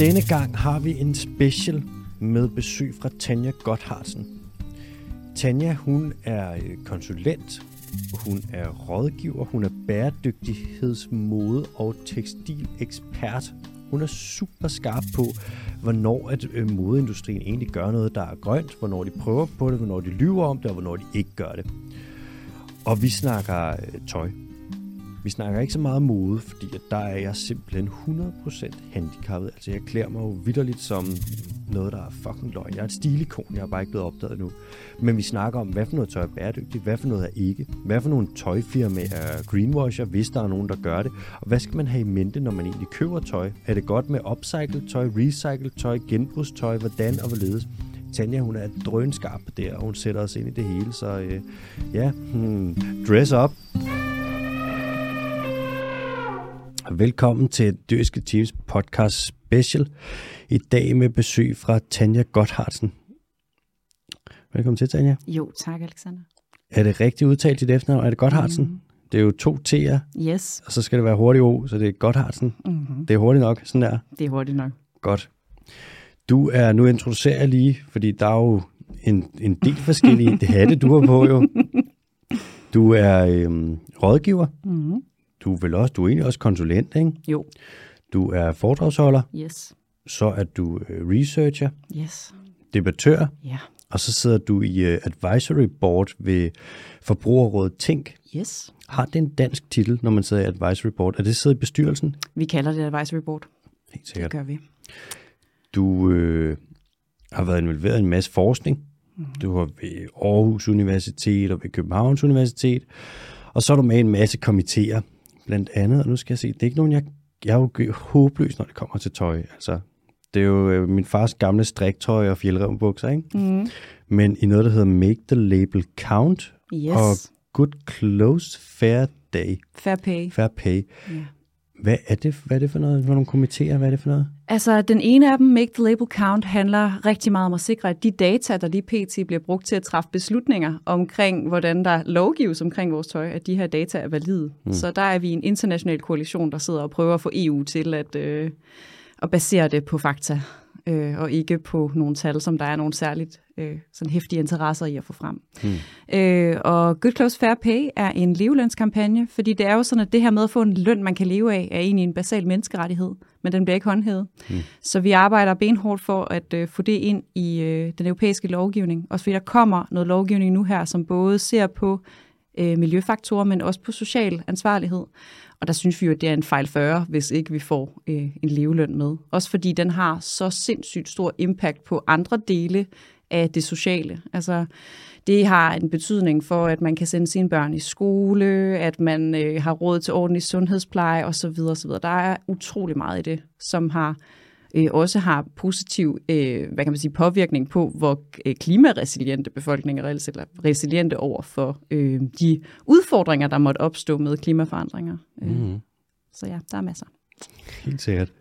Denne gang har vi en special med besøg fra Tanja Gotthardsen. Tanja, hun er øh, konsulent, hun er rådgiver, hun er bæredygtighedsmode og tekstilekspert. Hun er super skarp på, hvornår at øh, modeindustrien egentlig gør noget, der er grønt, hvornår de prøver på det, hvornår de lyver om det, og hvornår de ikke gør det. Og vi snakker øh, tøj. Vi snakker ikke så meget mode, fordi at der er jeg simpelthen 100% handicappet. Altså jeg klæder mig jo vidderligt som noget, der er fucking løgn. Jeg er et stilikon, jeg er bare ikke blevet opdaget nu. Men vi snakker om, hvad for noget tøj er bæredygtigt, hvad for noget er ikke. Hvad for nogle tøjfirmaer er greenwasher, hvis der er nogen, der gør det. Og hvad skal man have i mente, når man egentlig køber tøj? Er det godt med upcycled tøj, recycled tøj, genbrugstøj, hvordan og hvorledes? Tanja, hun er drønskarp der, og hun sætter os ind i det hele, så øh, ja, hmm, dress up. Velkommen til Dyrske Teams podcast special. I dag med besøg fra Tanja Gotthardsen. Velkommen til, Tanja. Jo, tak Alexander. Er det rigtigt udtalt dit efternavn? Er det Gotthardsen? Mm. Det er jo to T'er, Yes, og så skal det være hurtigt O, så det er Gotthardsen. mm-hmm. Det er hurtigt nok, sådan der. det er hurtigt nok. Godt. Du er, nu introducerer jeg lige, fordi der er jo en, en del forskellige det hatte, du har på jo. Du er øhm, rådgiver. Mm-hmm. Du er vel også, du er egentlig også konsulent, ikke? Jo, Du er foredragsholder. yes, Så er du øh, researcher, yes, debattør, ja, og så sidder du i øh, advisory board ved Forbrugerrådet Tænk. yes. Har det en dansk titel, når man sidder i advisory board? Er det siddet i bestyrelsen? Vi kalder det advisory board. Helt Det sikkert. gør vi. Du øh, har været involveret i en masse forskning. Du har ved Aarhus Universitet og ved Københavns Universitet. Og så er du med i en masse komitéer, blandt andet. Og nu skal jeg se, det er ikke nogen, jeg, jeg er jo håbløs, når det kommer til tøj. Altså, det er jo øh, min fars gamle striktøj og fjeldrevbukser, ikke? Mm. Men i noget, der hedder Make the Label Count Yes, og Good Close Fair Day, fair pay. Fair Pay. Ja. Hvad er det, hvad er det for noget? For nogle komitéer, hvad er det for noget? Altså, den ene af dem, Make the Label Count, handler rigtig meget om at sikre, at de data, der lige pt. bliver brugt til at træffe beslutninger omkring, hvordan der lovgives omkring vores tøj, at de her data er valide. Mm. Så der er vi en international koalition, der sidder og prøver at få EU til at, øh, at basere det på fakta, øh, og ikke på nogle tal, som der er nogle særligt øh, sådan hæftige interesser i at få frem. Mm. Øh, og Good Close Fair Pay er en levelønskampagne, fordi det er jo sådan, at det her med at få en løn, man kan leve af, er egentlig en basal menneskerettighed, men den bliver ikke håndhævet. Mm. Så vi arbejder benhårdt for at øh, få det ind i øh, den europæiske lovgivning. Også fordi der kommer noget lovgivning nu her, som både ser på øh, miljøfaktorer, men også på social ansvarlighed. Og der synes vi jo, at det er en fejl 40, hvis ikke vi får øh, en leveløn med. Også fordi den har så sindssygt stor impact på andre dele af det sociale. Altså, det har en betydning for, at man kan sende sine børn i skole, at man øh, har råd til ordentlig sundhedspleje osv. osv. Der er utrolig meget i det, som har øh, også har positiv øh, hvad kan man sige, påvirkning på, hvor øh, klimaresiliente befolkninger er, eller resiliente over for øh, de udfordringer, der måtte opstå med klimaforandringer. Øh, Mm. Så ja, der er masser. Helt sikkert.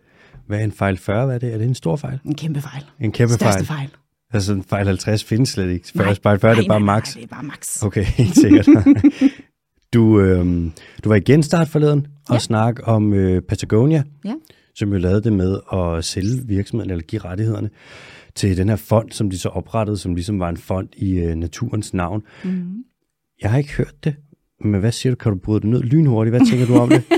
Hvad er en fejl 40? Hvad er det? Er det en stor fejl? En kæmpe fejl. En kæmpe Største fejl. fejl. Altså en fejl 50 findes slet ikke. Nej, Fejl 40 det er nej, bare nej, max. Nej, det er bare max. Okay, helt sikkert. du, øhm, du var i genstart forleden og Ja. snak om øh, Patagonia, Ja. Som jo lavede det med at sælge virksomheden eller give rettighederne til den her fond, som de så oprettede, som ligesom var en fond i øh, naturens navn. Mm-hmm. Jeg har ikke hørt det, men hvad siger du? Kan du bryde det ned lynhurtigt? Hvad tænker du om det?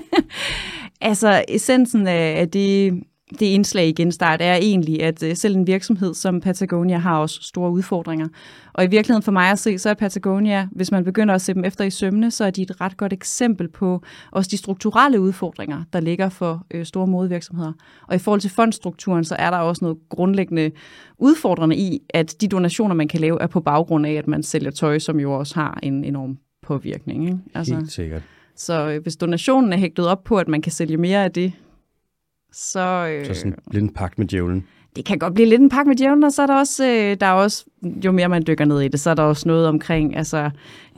Altså, essensen af af det, det indslag i genstart er egentlig, at øh, selv en virksomhed som Patagonia har også store udfordringer. Og i virkeligheden for mig at se, så er Patagonia, hvis man begynder at se dem efter i sømne, så er de et ret godt eksempel på også de strukturelle udfordringer, der ligger for øh, store modevirksomheder. Og i forhold til fondstrukturen, så er der også noget grundlæggende udfordrende i, at de donationer, man kan lave, er på baggrund af, at man sælger tøj, som jo også har en enorm påvirkning. Ikke? Altså. Helt sikkert. Så øh, hvis donationen er hægtet op på, at man kan sælge mere af det, så, øh, Så sådan lidt en pagt med djævlen. det kan godt blive lidt en pakke med djævlen, og så er der også, øh, der er også, jo mere man dykker ned i det, så er der også noget omkring, altså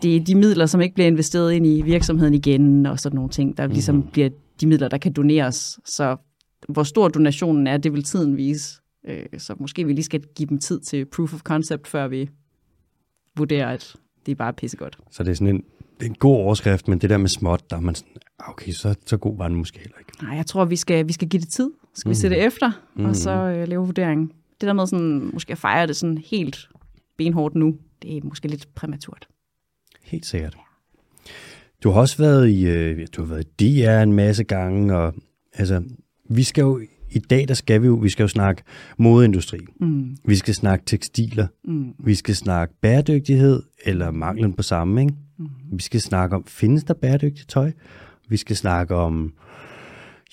de, de midler, som ikke bliver investeret ind i virksomheden igen, og sådan nogle ting, der mm. ligesom bliver de midler, der kan doneres. Så hvor stor donationen er, det vil tiden vise. Øh, så måske vi lige skal give dem tid til proof of concept, før vi vurderer, at det er bare pissegodt. Så det er sådan en, det er en god overskrift, men det der med småt, der er man sådan, ah, okay, så, så god var den måske heller ikke. Nej, jeg tror, vi skal, vi skal give det tid. skal vi se det efter, mm. og så øh, lave vurderingen. Det der med sådan, måske at fejre det sådan helt benhårdt nu, det er måske lidt præmaturt. Helt sikkert. Du har også været i, øh, du har været i DR en masse gange, og altså, vi skal jo, i dag der skal vi jo, vi skal jo snakke modeindustri. Mm. Vi skal snakke tekstiler. Mm. Vi skal snakke bæredygtighed, eller manglen på samme, ikke? Mm. Vi skal snakke om, findes der bæredygtigt tøj? Vi skal snakke om,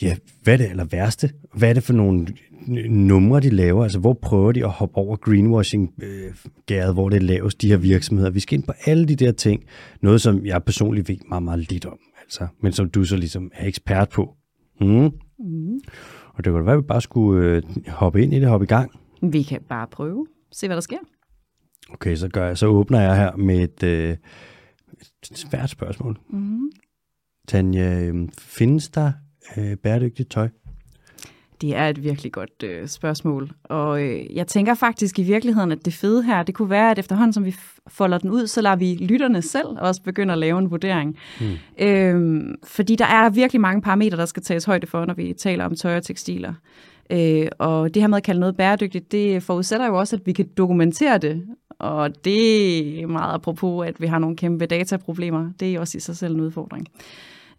ja, hvad er det eller værste? Hvad er det for nogle numre, de laver? Altså, hvor prøver de at hoppe over greenwashing-gæret, hvor det er lavest, de her virksomheder? Vi skal ind på alle de der ting. Noget, som jeg personligt ved meget, meget lidt om, altså, men som du så ligesom er ekspert på. Mm. Mm. Og det kunne være, at vi bare skulle øh, hoppe ind i det, hoppe i gang. Vi kan bare prøve. Se, hvad der sker. Okay, så, gør jeg, så åbner jeg her med et, øh, et svært spørgsmål. Mm. Tanja, øh, findes der øh, bæredygtigt tøj? Det er et virkelig godt øh, spørgsmål, og øh, jeg tænker faktisk i virkeligheden, at det fede her, det kunne være, at efterhånden som vi folder den ud, så lader vi lytterne selv også begynde at lave en vurdering. Mm. Øhm, fordi der er virkelig mange parametre, der skal tages højde for, når vi taler om tøj og tekstiler. Øh, og det her med at kalde noget bæredygtigt, det forudsætter jo også, at vi kan dokumentere det. Og det er meget apropos, at vi har nogle kæmpe dataproblemer. Det er også i sig selv en udfordring.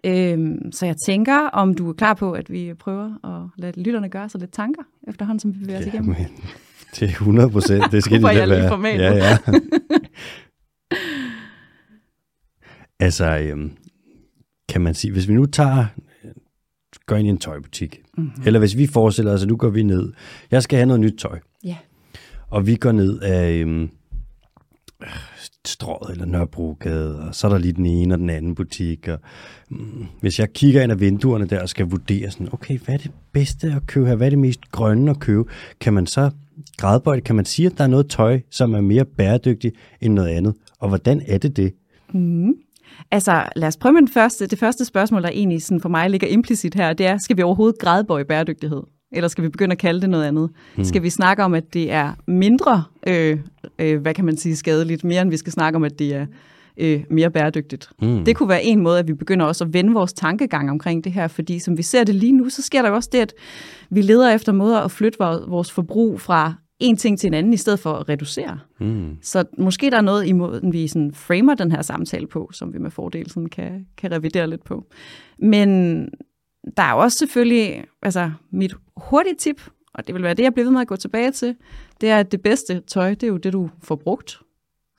Øhm, så jeg tænker, om du er klar på, at vi prøver at lade lytterne gøre sig lidt tanker, efterhånden som vi bevæger os igennem. Men, det er 100 procent. Det skal de da være. Ja, ja. altså, øhm, kan man sige, hvis vi nu tager, går ind i en tøjbutik, mm-hmm. eller hvis vi forestiller os, at nu går vi ned, jeg skal have noget nyt tøj. Ja. Yeah. Og vi går ned af, øhm, Strået eller Nørrebrogade, og så er der lige den ene og den anden butik. Og, mm, hvis jeg kigger ind ad vinduerne der og skal vurdere sådan, okay, hvad er det bedste at købe her? Hvad er det mest grønne at købe? Kan man så gradbøjt, kan man sige, at der er noget tøj, som er mere bæredygtigt end noget andet? Og hvordan er det det? Mm. Altså, lad os prøve med den første. Det første spørgsmål, der egentlig sådan for mig ligger implicit her, det er, skal vi overhovedet gradbøje bæredygtighed? Eller skal vi begynde at kalde det noget andet? Hmm. Skal vi snakke om, at det er mindre, øh, øh, hvad kan man sige, skadeligt, mere end vi skal snakke om, at det er øh, mere bæredygtigt. Mm. Det kunne være en måde, at vi begynder også at vende vores tankegang omkring det her, fordi som vi ser det lige nu, så sker der jo også det, at vi leder efter måder at flytte vores forbrug fra en ting til en anden, i stedet for at reducere. Mm. Så måske der er noget i måden, vi sådan framer den her samtale på, som vi med fordel sådan kan, kan revidere lidt på. Men der er også selvfølgelig, altså mit hurtige tip, og det vil være det, jeg bliver ved med at gå tilbage til, det er, at det bedste tøj, det er jo det, du får brugt.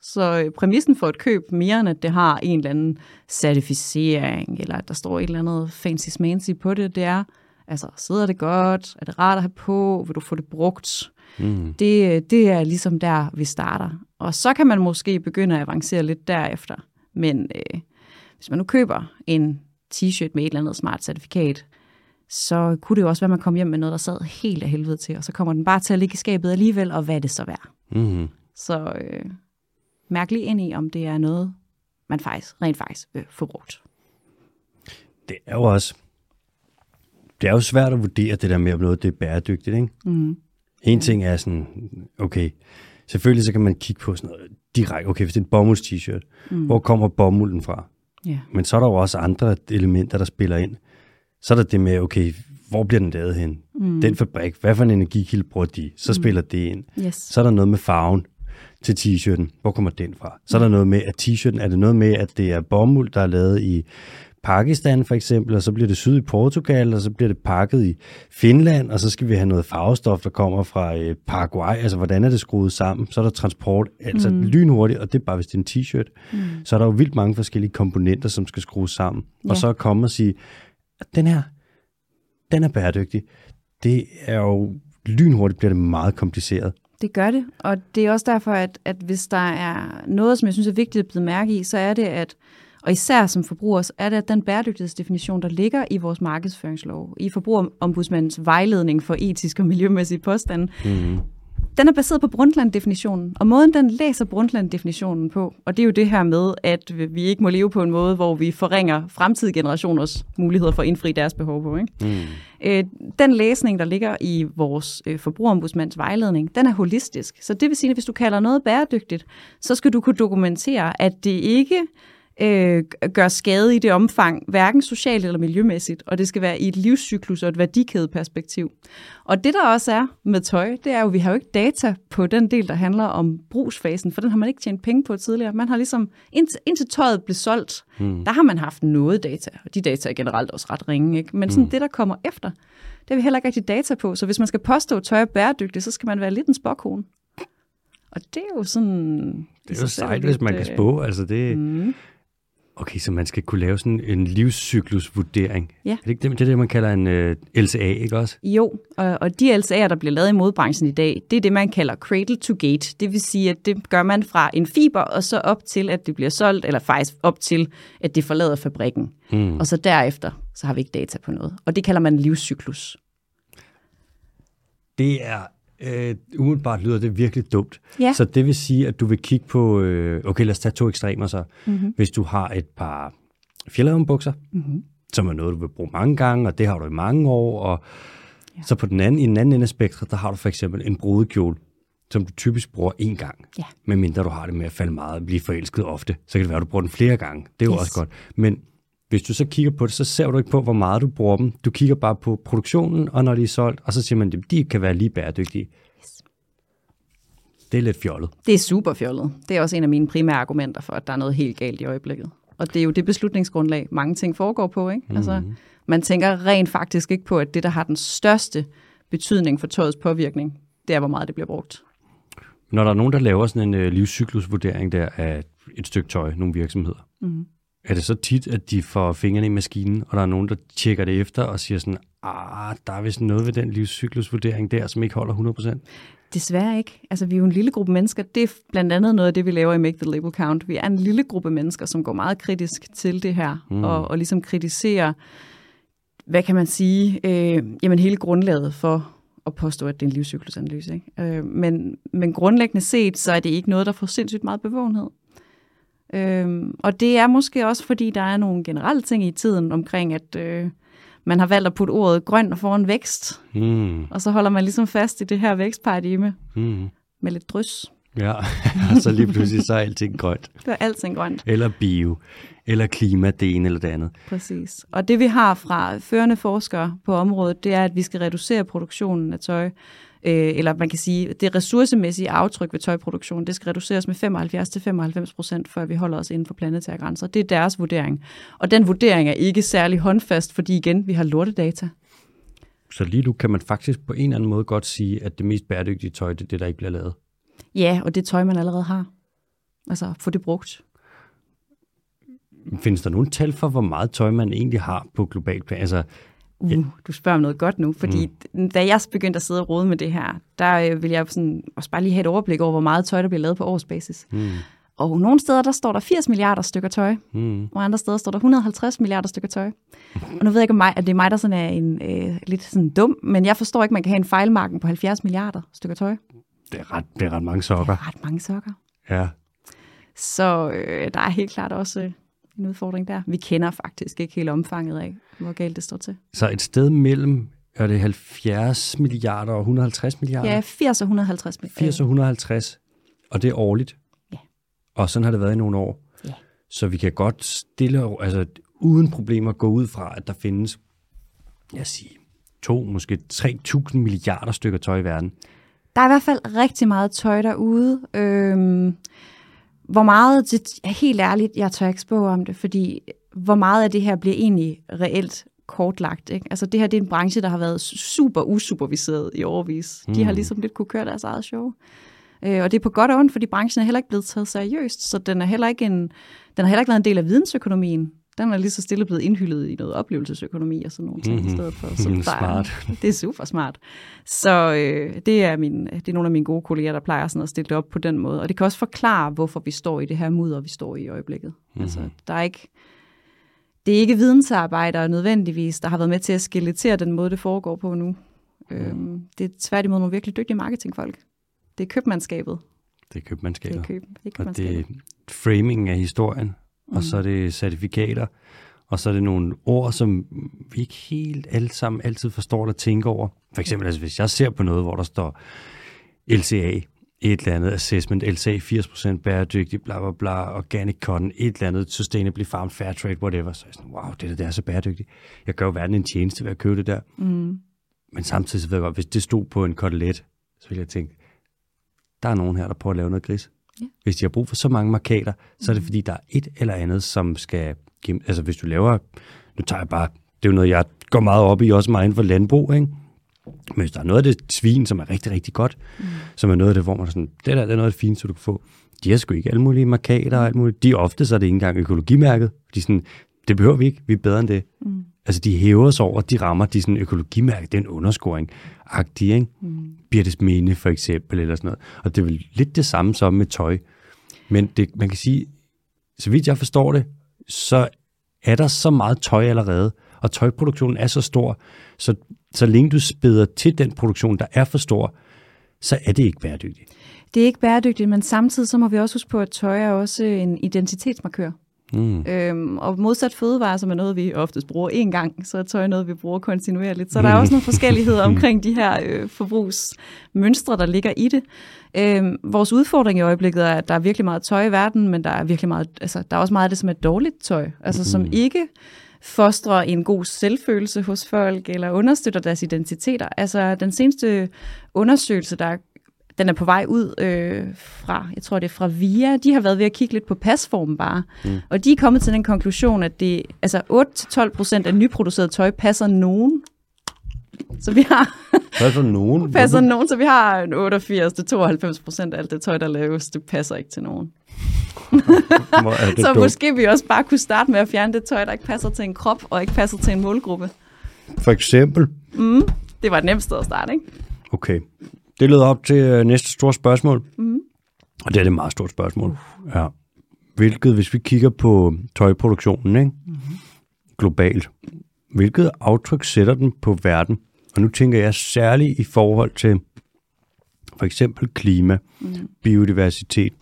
Så øh, præmissen for et køb, mere end at det har en eller anden certificering, eller at der står et eller andet fancy smancy på det, det er, altså sidder det godt, er det rart at have på, vil du få det brugt? Mm. Det, det er ligesom der, vi starter. Og så kan man måske begynde at avancere lidt derefter. Men øh, hvis man nu køber en t-shirt med et eller andet smart certifikat, så kunne det jo også være, at man kom hjem med noget, der sad helt af helvede til, og så kommer den bare til at ligge i skabet alligevel, og hvad er det så værd? Mm-hmm. Så øh, mærk lige ind i, om det er noget, man faktisk rent faktisk vil få brugt. Det er jo også det er jo svært at vurdere det der med, om noget det er bæredygtigt. Ikke? Mm. En ting er sådan, okay, selvfølgelig så kan man kigge på sådan noget direkte, okay, hvis det er en bomulds t-shirt, mm. hvor kommer bomulden fra? Yeah. Men så er der jo også andre elementer, der spiller ind. Så er der det med, okay, hvor bliver den lavet hen? Mm. Den fabrik, hvad for en energikilde bruger de? Så mm. spiller det ind. Yes. Så er der noget med farven til t-shirten. Hvor kommer den fra? Så er der noget med, at t-shirten, er det noget med, at det er bomuld, der er lavet i Pakistan for eksempel, og så bliver det syd i Portugal, og så bliver det pakket i Finland, og så skal vi have noget farvestof, der kommer fra øh, Paraguay. Altså, hvordan er det skruet sammen? Så er der transport, altså mm. lynhurtigt, og det er bare, hvis det er en t-shirt. Mm. Så er der jo vildt mange forskellige komponenter, som skal skrues sammen. Ja. Og så komme og sige, at den her, den er bæredygtig. Det er jo lynhurtigt, bliver det meget kompliceret. Det gør det, og det er også derfor, at, at hvis der er noget, som jeg synes er vigtigt at blive mærke i, så er det, at og især som forbruger, er det at den bæredygtighedsdefinition, der ligger i vores markedsføringslov, i forbrugerombudsmandens vejledning for etisk og miljømæssige påstande, mm. den er baseret på Brundtland-definitionen, og måden den læser Brundtland-definitionen på, og det er jo det her med, at vi ikke må leve på en måde, hvor vi forringer fremtidige generationers muligheder for at indfri deres behov på. Ikke? Mm. Øh, den læsning, der ligger i vores øh, forbrugerombudsmands vejledning, den er holistisk. Så det vil sige, at hvis du kalder noget bæredygtigt, så skal du kunne dokumentere, at det ikke øh, gør skade i det omfang, hverken socialt eller miljømæssigt, og det skal være i et livscyklus og et værdikædeperspektiv. Og det der også er med tøj, det er jo, at vi har jo ikke data på den del, der handler om brugsfasen, for den har man ikke tjent penge på tidligere. Man har ligesom, indtil, indtil tøjet blev solgt, mm. der har man haft noget data, og de data er generelt også ret ringe, ikke? men sådan mm. det, der kommer efter, det har vi heller ikke rigtig data på, så hvis man skal påstå, at tøj er bæredygtigt, så skal man være lidt en spåkone. Og det er jo sådan... Det er jo sejt, hvis man kan øh, spå. Altså det, mm. Okay, så man skal kunne lave sådan en livscyklusvurdering. Ja. Er det ikke det, det, er det man kalder en øh, LCA, ikke også? Jo, og, og de LCA'er, der bliver lavet i modbranchen i dag, det er det, man kalder cradle to gate. Det vil sige, at det gør man fra en fiber, og så op til, at det bliver solgt, eller faktisk op til, at det forlader fabrikken. Mm. Og så derefter, så har vi ikke data på noget. Og det kalder man livscyklus. Det er øh, umiddelbart lyder det virkelig dumt. Ja. Så det vil sige, at du vil kigge på, øh, okay lad os tage to ekstremer så. Mm-hmm. Hvis du har et par fjellavnbukser, mm-hmm. som er noget, du vil bruge mange gange, og det har du i mange år, og ja. så på den anden, i den anden ende af spektret, der har du for eksempel en brudekjole, som du typisk bruger én gang. Ja. Medmindre du har det med at falde meget, blive forelsket ofte, så kan det være, at du bruger den flere gange. Det er jo yes. også godt. Men hvis du så kigger på det, så ser du ikke på, hvor meget du bruger dem. Du kigger bare på produktionen, og når de er solgt, og så siger man, at de kan være lige bæredygtige. Yes. Det er lidt fjollet. Det er super fjollet. Det er også en af mine primære argumenter for, at der er noget helt galt i øjeblikket. Og det er jo det beslutningsgrundlag, mange ting foregår på. Ikke? Mm. Altså, man tænker rent faktisk ikke på, at det, der har den største betydning for tøjets påvirkning, det er, hvor meget det bliver brugt. Når der er nogen, der laver sådan en uh, livscyklusvurdering der af et stykke tøj, nogle virksomheder, mm er det så tit, at de får fingrene i maskinen, og der er nogen, der tjekker det efter og siger sådan, ah, der er vist noget ved den livscyklusvurdering der, som ikke holder 100%? Desværre ikke. Altså, vi er jo en lille gruppe mennesker. Det er blandt andet noget af det, vi laver i Make the Label Count. Vi er en lille gruppe mennesker, som går meget kritisk til det her, mm. og, og ligesom kritiserer, hvad kan man sige, øh, jamen hele grundlaget for at påstå, at det er en livscyklusanalyse. Ikke? Øh, men, men grundlæggende set, så er det ikke noget, der får sindssygt meget bevågenhed. Øhm, og det er måske også, fordi der er nogle generelle ting i tiden omkring, at øh, man har valgt at putte ordet grøn foran vækst. Mm. Og så holder man ligesom fast i det her vækstparadigme mm. med lidt drys. Ja, så lige pludselig så er alting grønt. Det er alting grønt. Eller bio, eller klima, det ene eller det andet. Præcis. Og det vi har fra førende forskere på området, det er, at vi skal reducere produktionen af tøj øh, eller man kan sige, det ressourcemæssige aftryk ved tøjproduktion, det skal reduceres med 75-95 procent, før vi holder os inden for planetære grænser. Det er deres vurdering. Og den vurdering er ikke særlig håndfast, fordi igen, vi har lortedata. Så lige nu kan man faktisk på en eller anden måde godt sige, at det mest bæredygtige tøj, det er det, der ikke bliver lavet. Ja, og det tøj, man allerede har. Altså, få det brugt. Findes der nogen tal for, hvor meget tøj man egentlig har på global plan? Altså, Uh, ja. du spørger om noget godt nu, fordi mm. da jeg begyndte at sidde og rode med det her, der øh, vil jeg sådan, også bare lige have et overblik over, hvor meget tøj, der bliver lavet på årsbasis. Mm. Og nogle steder, der står der 80 milliarder stykker tøj, mm. og andre steder står der 150 milliarder stykker tøj. Og nu ved jeg ikke, om mig, at det er mig, der sådan er en, øh, lidt sådan dum, men jeg forstår ikke, man kan have en fejlmarken på 70 milliarder stykker tøj. Det er ret, det er ret mange sokker. Det er ret mange sokker. Ja. Så øh, der er helt klart også øh, en udfordring der. Vi kender faktisk ikke hele omfanget af, hvor galt det står til. Så et sted mellem, er det 70 milliarder og 150 milliarder? Ja, 80 og 150 milliarder. 80 og 150, og det er årligt? Ja. Og sådan har det været i nogle år? Ja. Så vi kan godt stille, altså uden problemer gå ud fra, at der findes, jeg siger, to, måske 3.000 milliarder stykker tøj i verden. Der er i hvert fald rigtig meget tøj derude. Øhm, hvor meget, det helt ærligt, jeg tør ikke spå om det, fordi hvor meget af det her bliver egentlig reelt kortlagt. Ikke? Altså det her det er en branche, der har været super usuperviseret i overvis. Mm. De har mm. ligesom lidt kunne køre deres eget show. Øh, og det er på godt og ondt, fordi branchen er heller ikke blevet taget seriøst, så den, er heller ikke en, den har heller ikke været en del af vidensøkonomien den er lige så stille blevet indhyldet i noget oplevelsesøkonomi og sådan nogle ting mm-hmm. i stedet for. Så der smart. Er, det er super smart. Så øh, det, er min, det er nogle af mine gode kolleger, der plejer sådan at stille det op på den måde. Og det kan også forklare, hvorfor vi står i det her mudder, vi står i i øjeblikket. Mm-hmm. Altså, der er ikke, det er ikke vidensarbejdere nødvendigvis, der har været med til at skeletere den måde, det foregår på nu. Mm. Øhm, det er tværtimod nogle virkelig dygtige marketingfolk. Det er købmandskabet. Det er købmandskabet. Det er køb, det er Og det er framing af historien mm. og så er det certifikater, og så er det nogle ord, som vi ikke helt alle sammen altid forstår at tænke over. For eksempel, altså, hvis jeg ser på noget, hvor der står LCA, et eller andet assessment, LCA 80% bæredygtig, bla bla bla, organic cotton, et eller andet sustainably farmed, fair trade, whatever. Så er jeg sådan, wow, det der, det er så bæredygtigt. Jeg gør jo verden en tjeneste ved at købe det der. Mm. Men samtidig så ved jeg godt, hvis det stod på en kotelet, så ville jeg tænke, der er nogen her, der prøver at lave noget gris. Ja. Hvis de har brug for så mange markader, så er det fordi, der er et eller andet, som skal... Altså hvis du laver... Nu tager jeg bare... Det er jo noget, jeg går meget op i, også meget inden for landbrug, ikke? Men hvis der er noget af det svin, som er rigtig, rigtig godt, mm. som er noget af det, hvor man er sådan, det der det er noget af det fine, så du kan få. De har sgu ikke alle mulige markader og alt muligt. De ofte, så er det ikke engang økologimærket. De er sådan, det behøver vi ikke, vi er bedre end det. Mm. Altså, de hæver sig over de rammer, de sådan økologimærke, det er en underscoring agtig, ikke? Mm. Birtes Minde for eksempel, eller sådan noget. Og det er vel lidt det samme som med tøj. Men det, man kan sige, så vidt jeg forstår det, så er der så meget tøj allerede, og tøjproduktionen er så stor, så, så længe du spæder til den produktion, der er for stor, så er det ikke bæredygtigt. Det er ikke bæredygtigt, men samtidig så må vi også huske på, at tøj er også en identitetsmarkør. Mm. Øhm, og modsat fødevarer, som er noget, vi oftest bruger én gang, så er tøj noget, vi bruger kontinuerligt. Så der er også nogle forskelligheder omkring de her øh, forbrugsmønstre, der ligger i det. Øhm, vores udfordring i øjeblikket er, at der er virkelig meget tøj i verden, men der er virkelig meget, altså, der er også meget af det, som er dårligt tøj, altså mm. som ikke fostrer en god selvfølelse hos folk, eller understøtter deres identiteter. Altså den seneste undersøgelse, der den er på vej ud øh, fra, jeg tror det er fra VIA, de har været ved at kigge lidt på pasformen bare, mm. og de er kommet til den konklusion, at det, altså 8-12% af nyproduceret tøj passer nogen. Så vi har for nogen? passer nogen, så vi har en 88-92% af alt det tøj, der laves, det passer ikke til nogen. Så dumt. måske vi også bare kunne starte med at fjerne det tøj, der ikke passer til en krop, og ikke passer til en målgruppe. For eksempel. Mm. Det var et nemt sted at starte, ikke? Okay. Det leder op til øh, næste store spørgsmål. Mm. Og det er et meget stort spørgsmål. Ja. Hvilket, hvis vi kigger på tøjproduktionen, ikke? Mm-hmm. globalt, hvilket aftryk sætter den på verden? Og nu tænker jeg særligt i forhold til for eksempel klima, mm. biodiversitet,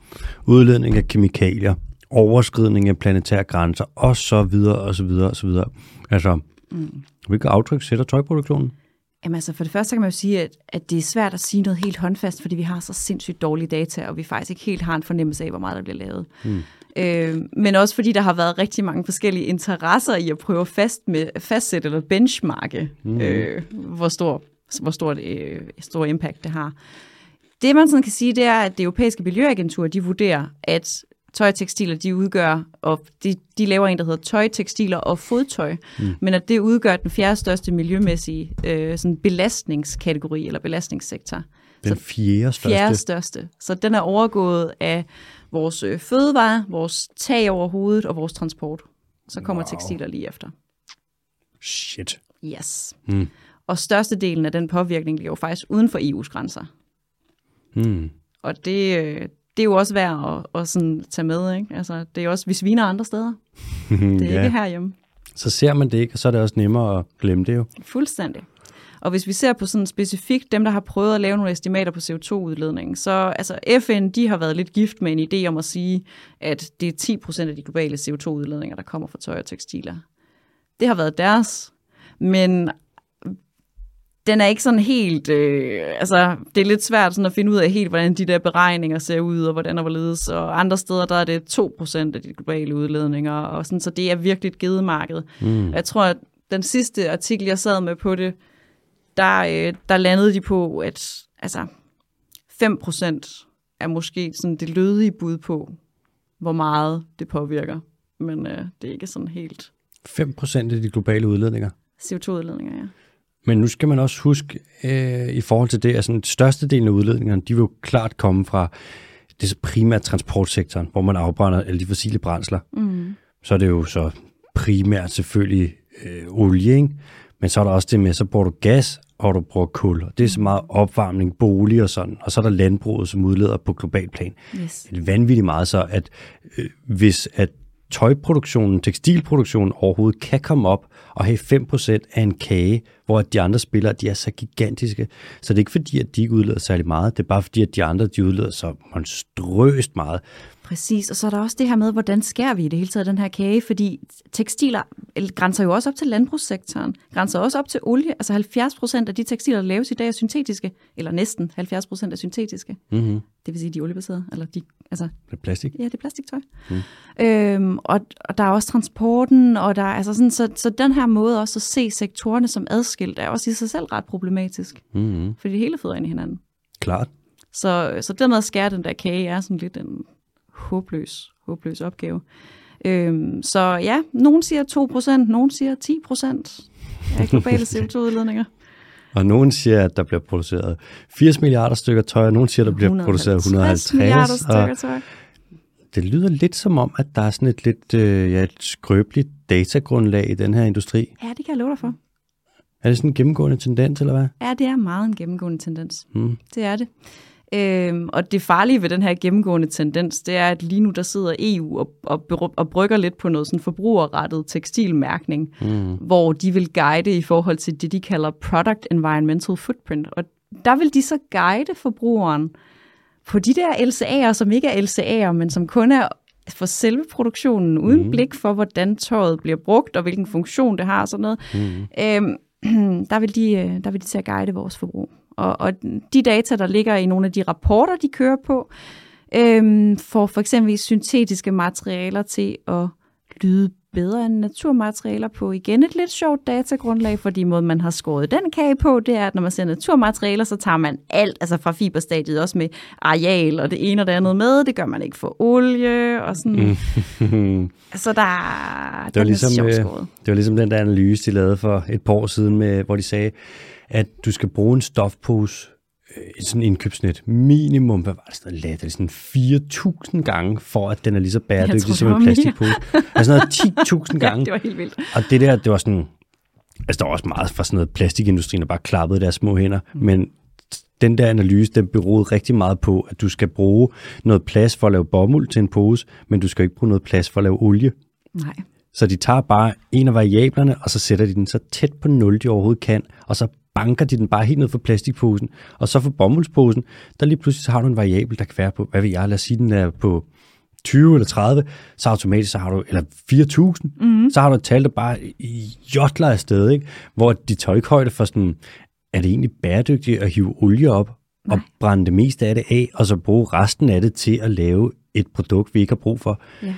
udledning af kemikalier, overskridning af planetære grænser, og så videre, og så videre, og så videre. Altså, mm. hvilket aftryk sætter tøjproduktionen? Jamen altså, for det første kan man jo sige, at, at det er svært at sige noget helt håndfast, fordi vi har så sindssygt dårlige data, og vi faktisk ikke helt har en fornemmelse af, hvor meget der bliver lavet. Mm. Øh, men også fordi der har været rigtig mange forskellige interesser i at prøve at fast med, fastsætte eller benchmarke, mm. øh, hvor, stor, hvor stort, øh, stor impact det har. Det man sådan kan sige, det er, at det europæiske miljøagentur, de vurderer, at tøj og tekstiler, de udgør, og de, de laver en, der hedder tøj, tekstiler og fodtøj, mm. men at det udgør den fjerde største miljømæssige øh, sådan belastningskategori eller belastningssektor. Den fjerde største. Fjerde største. Så den er overgået af vores øh, fødevare, vores tag over hovedet og vores transport. Så kommer Wow. wow. tekstiler lige efter. Shit. Yes. Mm. Og størstedelen af den påvirkning ligger jo faktisk uden for EU's grænser. Mm. Og det, øh, det er jo også værd at, at sådan tage med. Ikke? Altså, det er også, vi sviner andre steder. Det er ja. ikke herhjemme. Så ser man det ikke, og så er det også nemmere at glemme det jo. Fuldstændig. Og hvis vi ser på sådan specifikt dem, der har prøvet at lave nogle estimater på CO2-udledningen, så altså FN, de har været lidt gift med en idé om at sige, at det er 10 procent af de globale CO2-udledninger, der kommer fra tøj og tekstiler. Det har været deres, men den er ikke sådan helt, øh, altså det er lidt svært sådan at finde ud af helt, hvordan de der beregninger ser ud, og hvordan og hvorledes, og andre steder, der er det 2% af de globale udledninger, og sådan, så det er virkelig et gedemarked. Mm. Jeg tror, at den sidste artikel, jeg sad med på det, der, øh, der landede de på, at altså 5% er måske sådan det lødige bud på, hvor meget det påvirker. Men øh, det er ikke sådan helt 5% af de globale udledninger. CO2-udledninger, ja. Men nu skal man også huske, øh, i forhold til det, at sådan, størstedelen af udledningerne, de vil jo klart komme fra det så primært transportsektoren, hvor man afbrænder alle de fossile brændsler. Mm. Så er det jo så primært selvfølgelig øh, olie, ikke? men så er der også det med, så bruger du gas, og du bruger kul. Og det er så meget opvarmning, bolig og sådan. Og så er der landbruget, som udleder på global plan. Yes. Det er vanvittigt meget så, at øh, hvis at tøjproduktionen, tekstilproduktionen overhovedet kan komme op og have 5% af en kage, hvor de andre spillere, de er så gigantiske. Så det er ikke fordi, at de ikke udleder særlig meget. Det er bare fordi, at de andre, de udleder så monstrøst meget. Præcis, og så er der også det her med, hvordan skærer vi i det hele taget den her kage, fordi tekstiler grænser jo også op til landbrugssektoren, grænser også op til olie. Altså 70 procent af de tekstiler, der laves i dag, er syntetiske, eller næsten 70 procent er syntetiske. Mm-hmm. Det vil sige, de er oliebaserede, eller de, altså, Det er plastik. ja, det er plastiktøj. Mm. Øhm, og, og der er også transporten, og der er altså sådan, så, så den her måde også at se sektorerne som adskilt, er også i sig selv ret problematisk, Mm-hmm. fordi det hele føder ind i hinanden. Klart. Så, så det med at skære den der kage er sådan lidt en håbløs, håbløs opgave. Øhm, så ja, nogen siger 2%, nogen siger 10% af globale CO2-udledninger. Og nogen siger, at der bliver produceret 80 milliarder stykker tøj, og nogen siger, at der bliver produceret 150. milliarder stykker tøj. det lyder lidt som om, at der er sådan et lidt øh, ja, et skrøbeligt datagrundlag i den her industri. Ja, det kan jeg love dig for. Er det sådan en gennemgående tendens, eller hvad? Ja, det er meget en gennemgående tendens. Mm. Det er det. Øhm, og det farlige ved den her gennemgående tendens, det er, at lige nu der sidder EU og, og, og brygger lidt på noget sådan forbrugerrettet tekstilmærkning, mm. hvor de vil guide i forhold til det, de kalder Product Environmental Footprint. Og der vil de så guide forbrugeren på de der LCA'er, som ikke er LCA'er, men som kun er for selve produktionen, uden mm. blik for, hvordan tøjet bliver brugt, og hvilken funktion det har og sådan noget. Mm. Øhm, der, vil de, øh, der vil de til at guide vores forbrug. Og, og de data, der ligger i nogle af de rapporter, de kører på, øhm, får for eksempel syntetiske materialer til at lyde bedre end naturmaterialer på igen et lidt sjovt datagrundlag, fordi måden man har skåret den kage på, det er, at når man ser naturmaterialer, så tager man alt, altså fra fiberstadiet, også med areal og det ene og det andet med. Det gør man ikke for olie og sådan. Så der, Det var, ligesom, øh, skåret. det var ligesom den der analyse, de lavede for et par år siden, med, hvor de sagde, at du skal bruge en stofpose øh, i sådan indkøbsnet minimum, hvad var det sådan noget, det sådan 4.000 gange, for at den er lige så bæredygtig tror, som en plastikpose. Altså noget 10.000 Ja, gange. det var helt vildt. Og det der, det var sådan, altså der var også meget fra sådan noget plastikindustrien, der bare klappede deres små hænder, mm. men den der analyse, den beroede rigtig meget på, at du skal bruge noget plads for at lave bomuld til en pose, men du skal ikke bruge noget plads for at lave olie. Nej. Så de tager bare en af variablerne, og så sætter de den så tæt på 0, de overhovedet kan, og så banker de den bare helt ned for plastikposen. Og så for bomuldsposen, der lige pludselig så har du en variabel, der kan være på, hvad ved jeg, lad os sige, den er på 20 eller 30, så automatisk så har du, eller 4.000, mm-hmm. så har du et tal, der bare jotler afsted, ikke? hvor de tager ikke højde for sådan, er det egentlig bæredygtigt at hive olie op og brænde det meste af det af, og så bruge resten af det til at lave et produkt, vi ikke har brug for. Ja.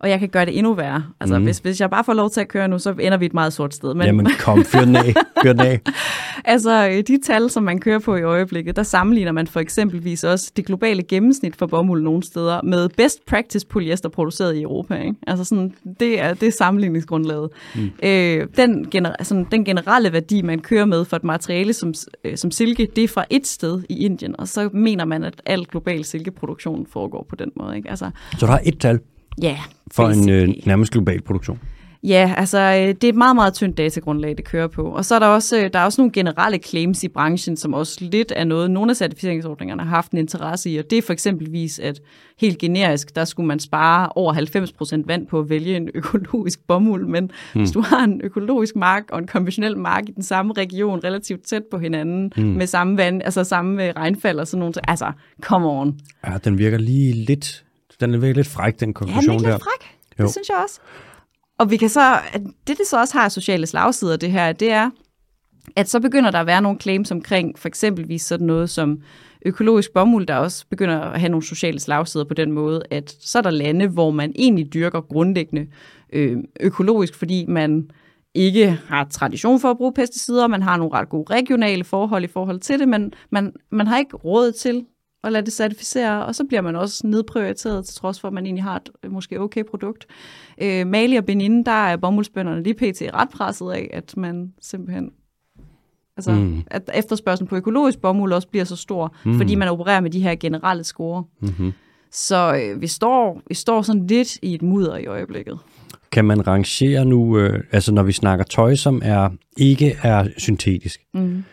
Og jeg kan gøre det endnu værre. Altså, mm. hvis, hvis jeg bare får lov til at køre nu, så ender vi et meget sort sted. Men, Jamen kom, fyr den af, fyr den af. altså, øh, de tal, som man kører på i øjeblikket, der sammenligner man for eksempelvis også det globale gennemsnit for bomuld nogle steder med best practice polyester produceret i Europa. Ikke? Altså, sådan, det, er, det er sammenligningsgrundlaget. Mm. Øh, den, gener, sådan, den generelle værdi, man kører med for et materiale som, øh, som silke, det er fra et sted i Indien, og så mener man, at al global silkeproduktion foregår på den måde. Ikke? Altså, Så du har et tal ja, for en øh, nærmest global produktion. Ja, altså øh, det er et meget, meget tyndt datagrundlag, det kører på. Og så er der også, øh, der er også nogle generelle claims i branchen, som også lidt er noget, nogle af certificeringsordningerne har haft en interesse i, og det er for eksempelvis, at helt generisk, der skulle man spare over 90% vand på at vælge en økologisk bomuld, men mm. hvis du har en økologisk mark og en konventionel mark i den samme region, relativt tæt på hinanden, mm. med samme vand, altså samme øh, regnfald og sådan noget, så- altså, come on. Ja, den virker lige lidt, den er virkelig lidt fræk, den Ja, den konklusion er der. lidt fræk. Jo. Det synes jeg også. Og vi kan så, det det så også har sociale slagsider, det her, det er, at så begynder der at være nogle claims omkring for eksempelvis sådan noget som økologisk bomuld, der også begynder at have nogle sociale slagsider på den måde, at så er der lande, hvor man egentlig dyrker grundlæggende øh, økologisk, fordi man ikke har tradition for at bruge pesticider, man har nogle ret gode regionale forhold i forhold til det, men man, man har ikke råd til at lade det certificere, og så bliver man også nedprioriteret, til trods for, at man egentlig har et øh, måske okay produkt. Øh, Mali og Benin, der er bomuldsbønderne lige pt. ret presset af, at man simpelthen Altså, mm. at efterspørgselen på økologisk bomuld også bliver så stor, mm. fordi man opererer med de her generelle score. Mm-hmm. Så øh, vi, står, vi står sådan lidt i et mudder i øjeblikket. Kan man rangere nu, øh, altså når vi snakker tøj, som er ikke er syntetisk, Mm.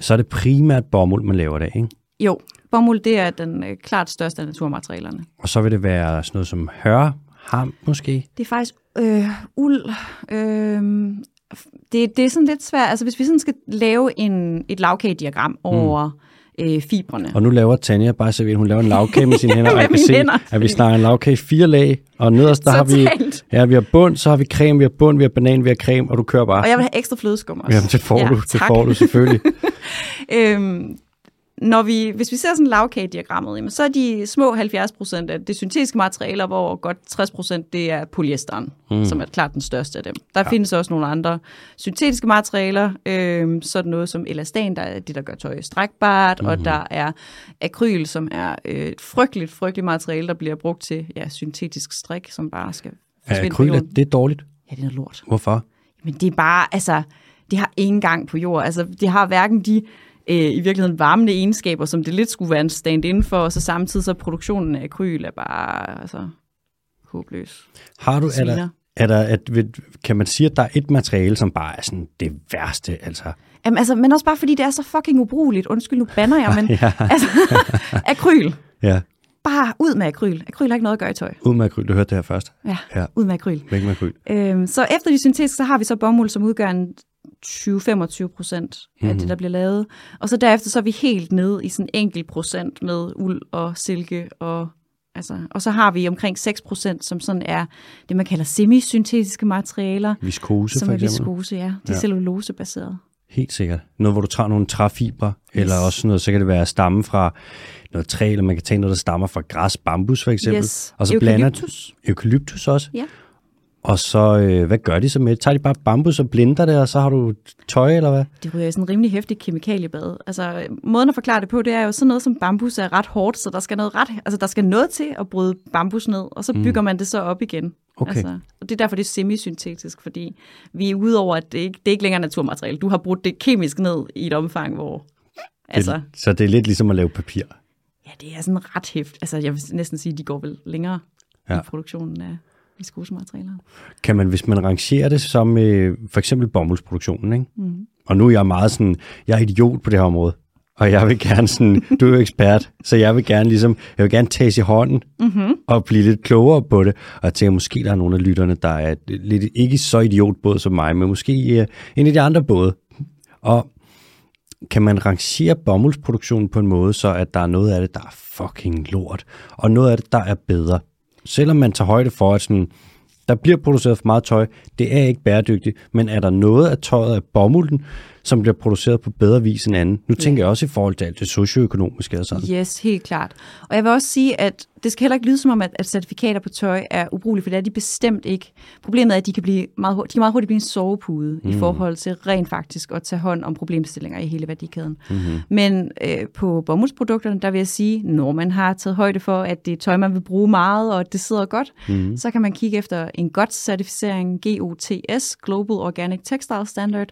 så er det primært bomuld, man laver det, ikke? Jo, bomuld det er den øh, klart største af naturmaterialerne. Og så vil det være sådan noget som hør, ham måske. Det er faktisk øh, uld. Øh, det, det er sådan lidt svært. Altså hvis vi sådan skal lave en, et lavkagediagram over øh, fibrene. Og nu laver Tanja bare så hun laver en lavkage med sine hænder, og jeg kan se, hænder. at vi snakker en lavkage i fire lag, og nederst der har vi, ja, vi har bund, så har vi creme, vi har bund, vi har banan, vi har creme, og du kører bare. Og jeg vil have ekstra flødeskum også. Jamen, det får Ja, du, det tak. får du selvfølgelig. Øhm, når vi, hvis vi ser sådan lavkagediagrammet, jamen, så er de små 70 procent af det syntetiske materialer, hvor godt 60 procent det er polyesteren, mm. som er klart den største af dem. Der ja. findes også nogle andre syntetiske materialer, øhm, sådan noget som elastan, der er det, der gør tøj strækbart, mm. og der er akryl, som er øh, et frygteligt, frygteligt materiale, der bliver brugt til ja, syntetisk strik, som bare skal forsvinde akryl, er- det er dårligt. Ja, det er lort. Hvorfor? Men det er bare, altså, det har ingen gang på jord. Altså, det har hverken de øh, i virkeligheden varmende egenskaber, som det lidt skulle være en stand-in for, og så samtidig så produktionen af akryl er bare, altså, håbløs. Har du, er der, er der, at, kan man sige, at der er et materiale, som bare er sådan det værste, altså? Jamen, altså, men også bare fordi det er så fucking ubrugeligt. Undskyld, nu banner jeg, men Ja, altså, akryl. ja. Bare ud med akryl. Akryl har ikke noget at gøre i tøj. Ud med akryl, du hørte det her først. Ja, Ja. ud med akryl. Væk med akryl. Øhm, så efter de syntetiske, så har vi så bomuld, som udgør en 20-25 procent af Mhm. det, der bliver lavet. Og så derefter så er vi helt nede i sådan en enkelt procent med uld og silke. Og, altså, og så har vi omkring 6 procent, som sådan er det, man kalder semisyntetiske materialer, Viskose som for er eksempel. viskose, ja. De er Ja. cellulosebaseret. Helt sikkert. Noget, hvor du tager nogle træfibre, yes. eller også sådan noget, så kan det være stamme fra noget træ, eller man kan tage noget, der stammer fra græs, bambus for eksempel. Yes. Og så blander Eukalyptus. eukalyptus også. Ja. Og så, øh, hvad gør de så med det? Tager de bare bambus og blinder det, og så har du tøj, eller hvad? Det ryger sådan en rimelig hæftig kemikaliebad. Altså, måden at forklare det på, det er jo sådan noget som bambus er ret hårdt, så der skal noget, ret, altså, der skal noget til at bryde bambus ned, og så bygger mm. man det så op igen. Okay. Altså, og det er derfor, det er semisyntetisk, fordi vi er ude over, at det ikke, det er ikke længere naturmateriale. Du har brudt det kemisk ned i et omfang, hvor... Altså, Det, så det er lidt ligesom at lave papir. ja, det er sådan ret hæft. Altså, jeg vil næsten sige, at de går vel længere ja. i produktionen af viskosematerialer. Kan man, hvis man rangerer det som øh, for eksempel bomuldsproduktionen, ikke? Mm. og nu er jeg meget sådan, jeg er idiot på det her område, og jeg vil gerne sådan, du er jo ekspert, så jeg vil gerne ligesom, jeg vil gerne tages i hånden Mm-hmm. og blive lidt klogere på det, og jeg tænker, måske der er nogle af lytterne, der er lidt, ikke så idiotbåd som mig, men måske øh, en af de andre både. Og kan man rangere bomuldsproduktionen på en måde, så at der er noget af det, der er fucking lort, og noget af det, der er bedre. Selvom man tager højde for, at sådan, der bliver produceret for meget tøj, det er ikke bæredygtigt, men er der noget af tøjet af bomulden, som bliver produceret på bedre vis end anden? Nu tænker jeg også i forhold til alt det socioøkonomiske og sådan. Yes, helt klart. Og jeg vil også sige, at det skal heller ikke lyde som om, at, at certifikater på tøj er ubrugelige, for det er de bestemt ikke. Problemet er, at de kan, blive meget, hurtigt, de kan meget hurtigt blive en sovepude mm. i forhold til rent faktisk at tage hånd om problemstillinger i hele værdikæden. Mm-hmm. Men øh, på bomuldsprodukterne, der vil jeg sige, når man har taget højde for, at det er tøj, man vil bruge meget, og det sidder godt, mm. så kan man kigge efter en godt certificering, GOTS, Global Organic Textile Standard.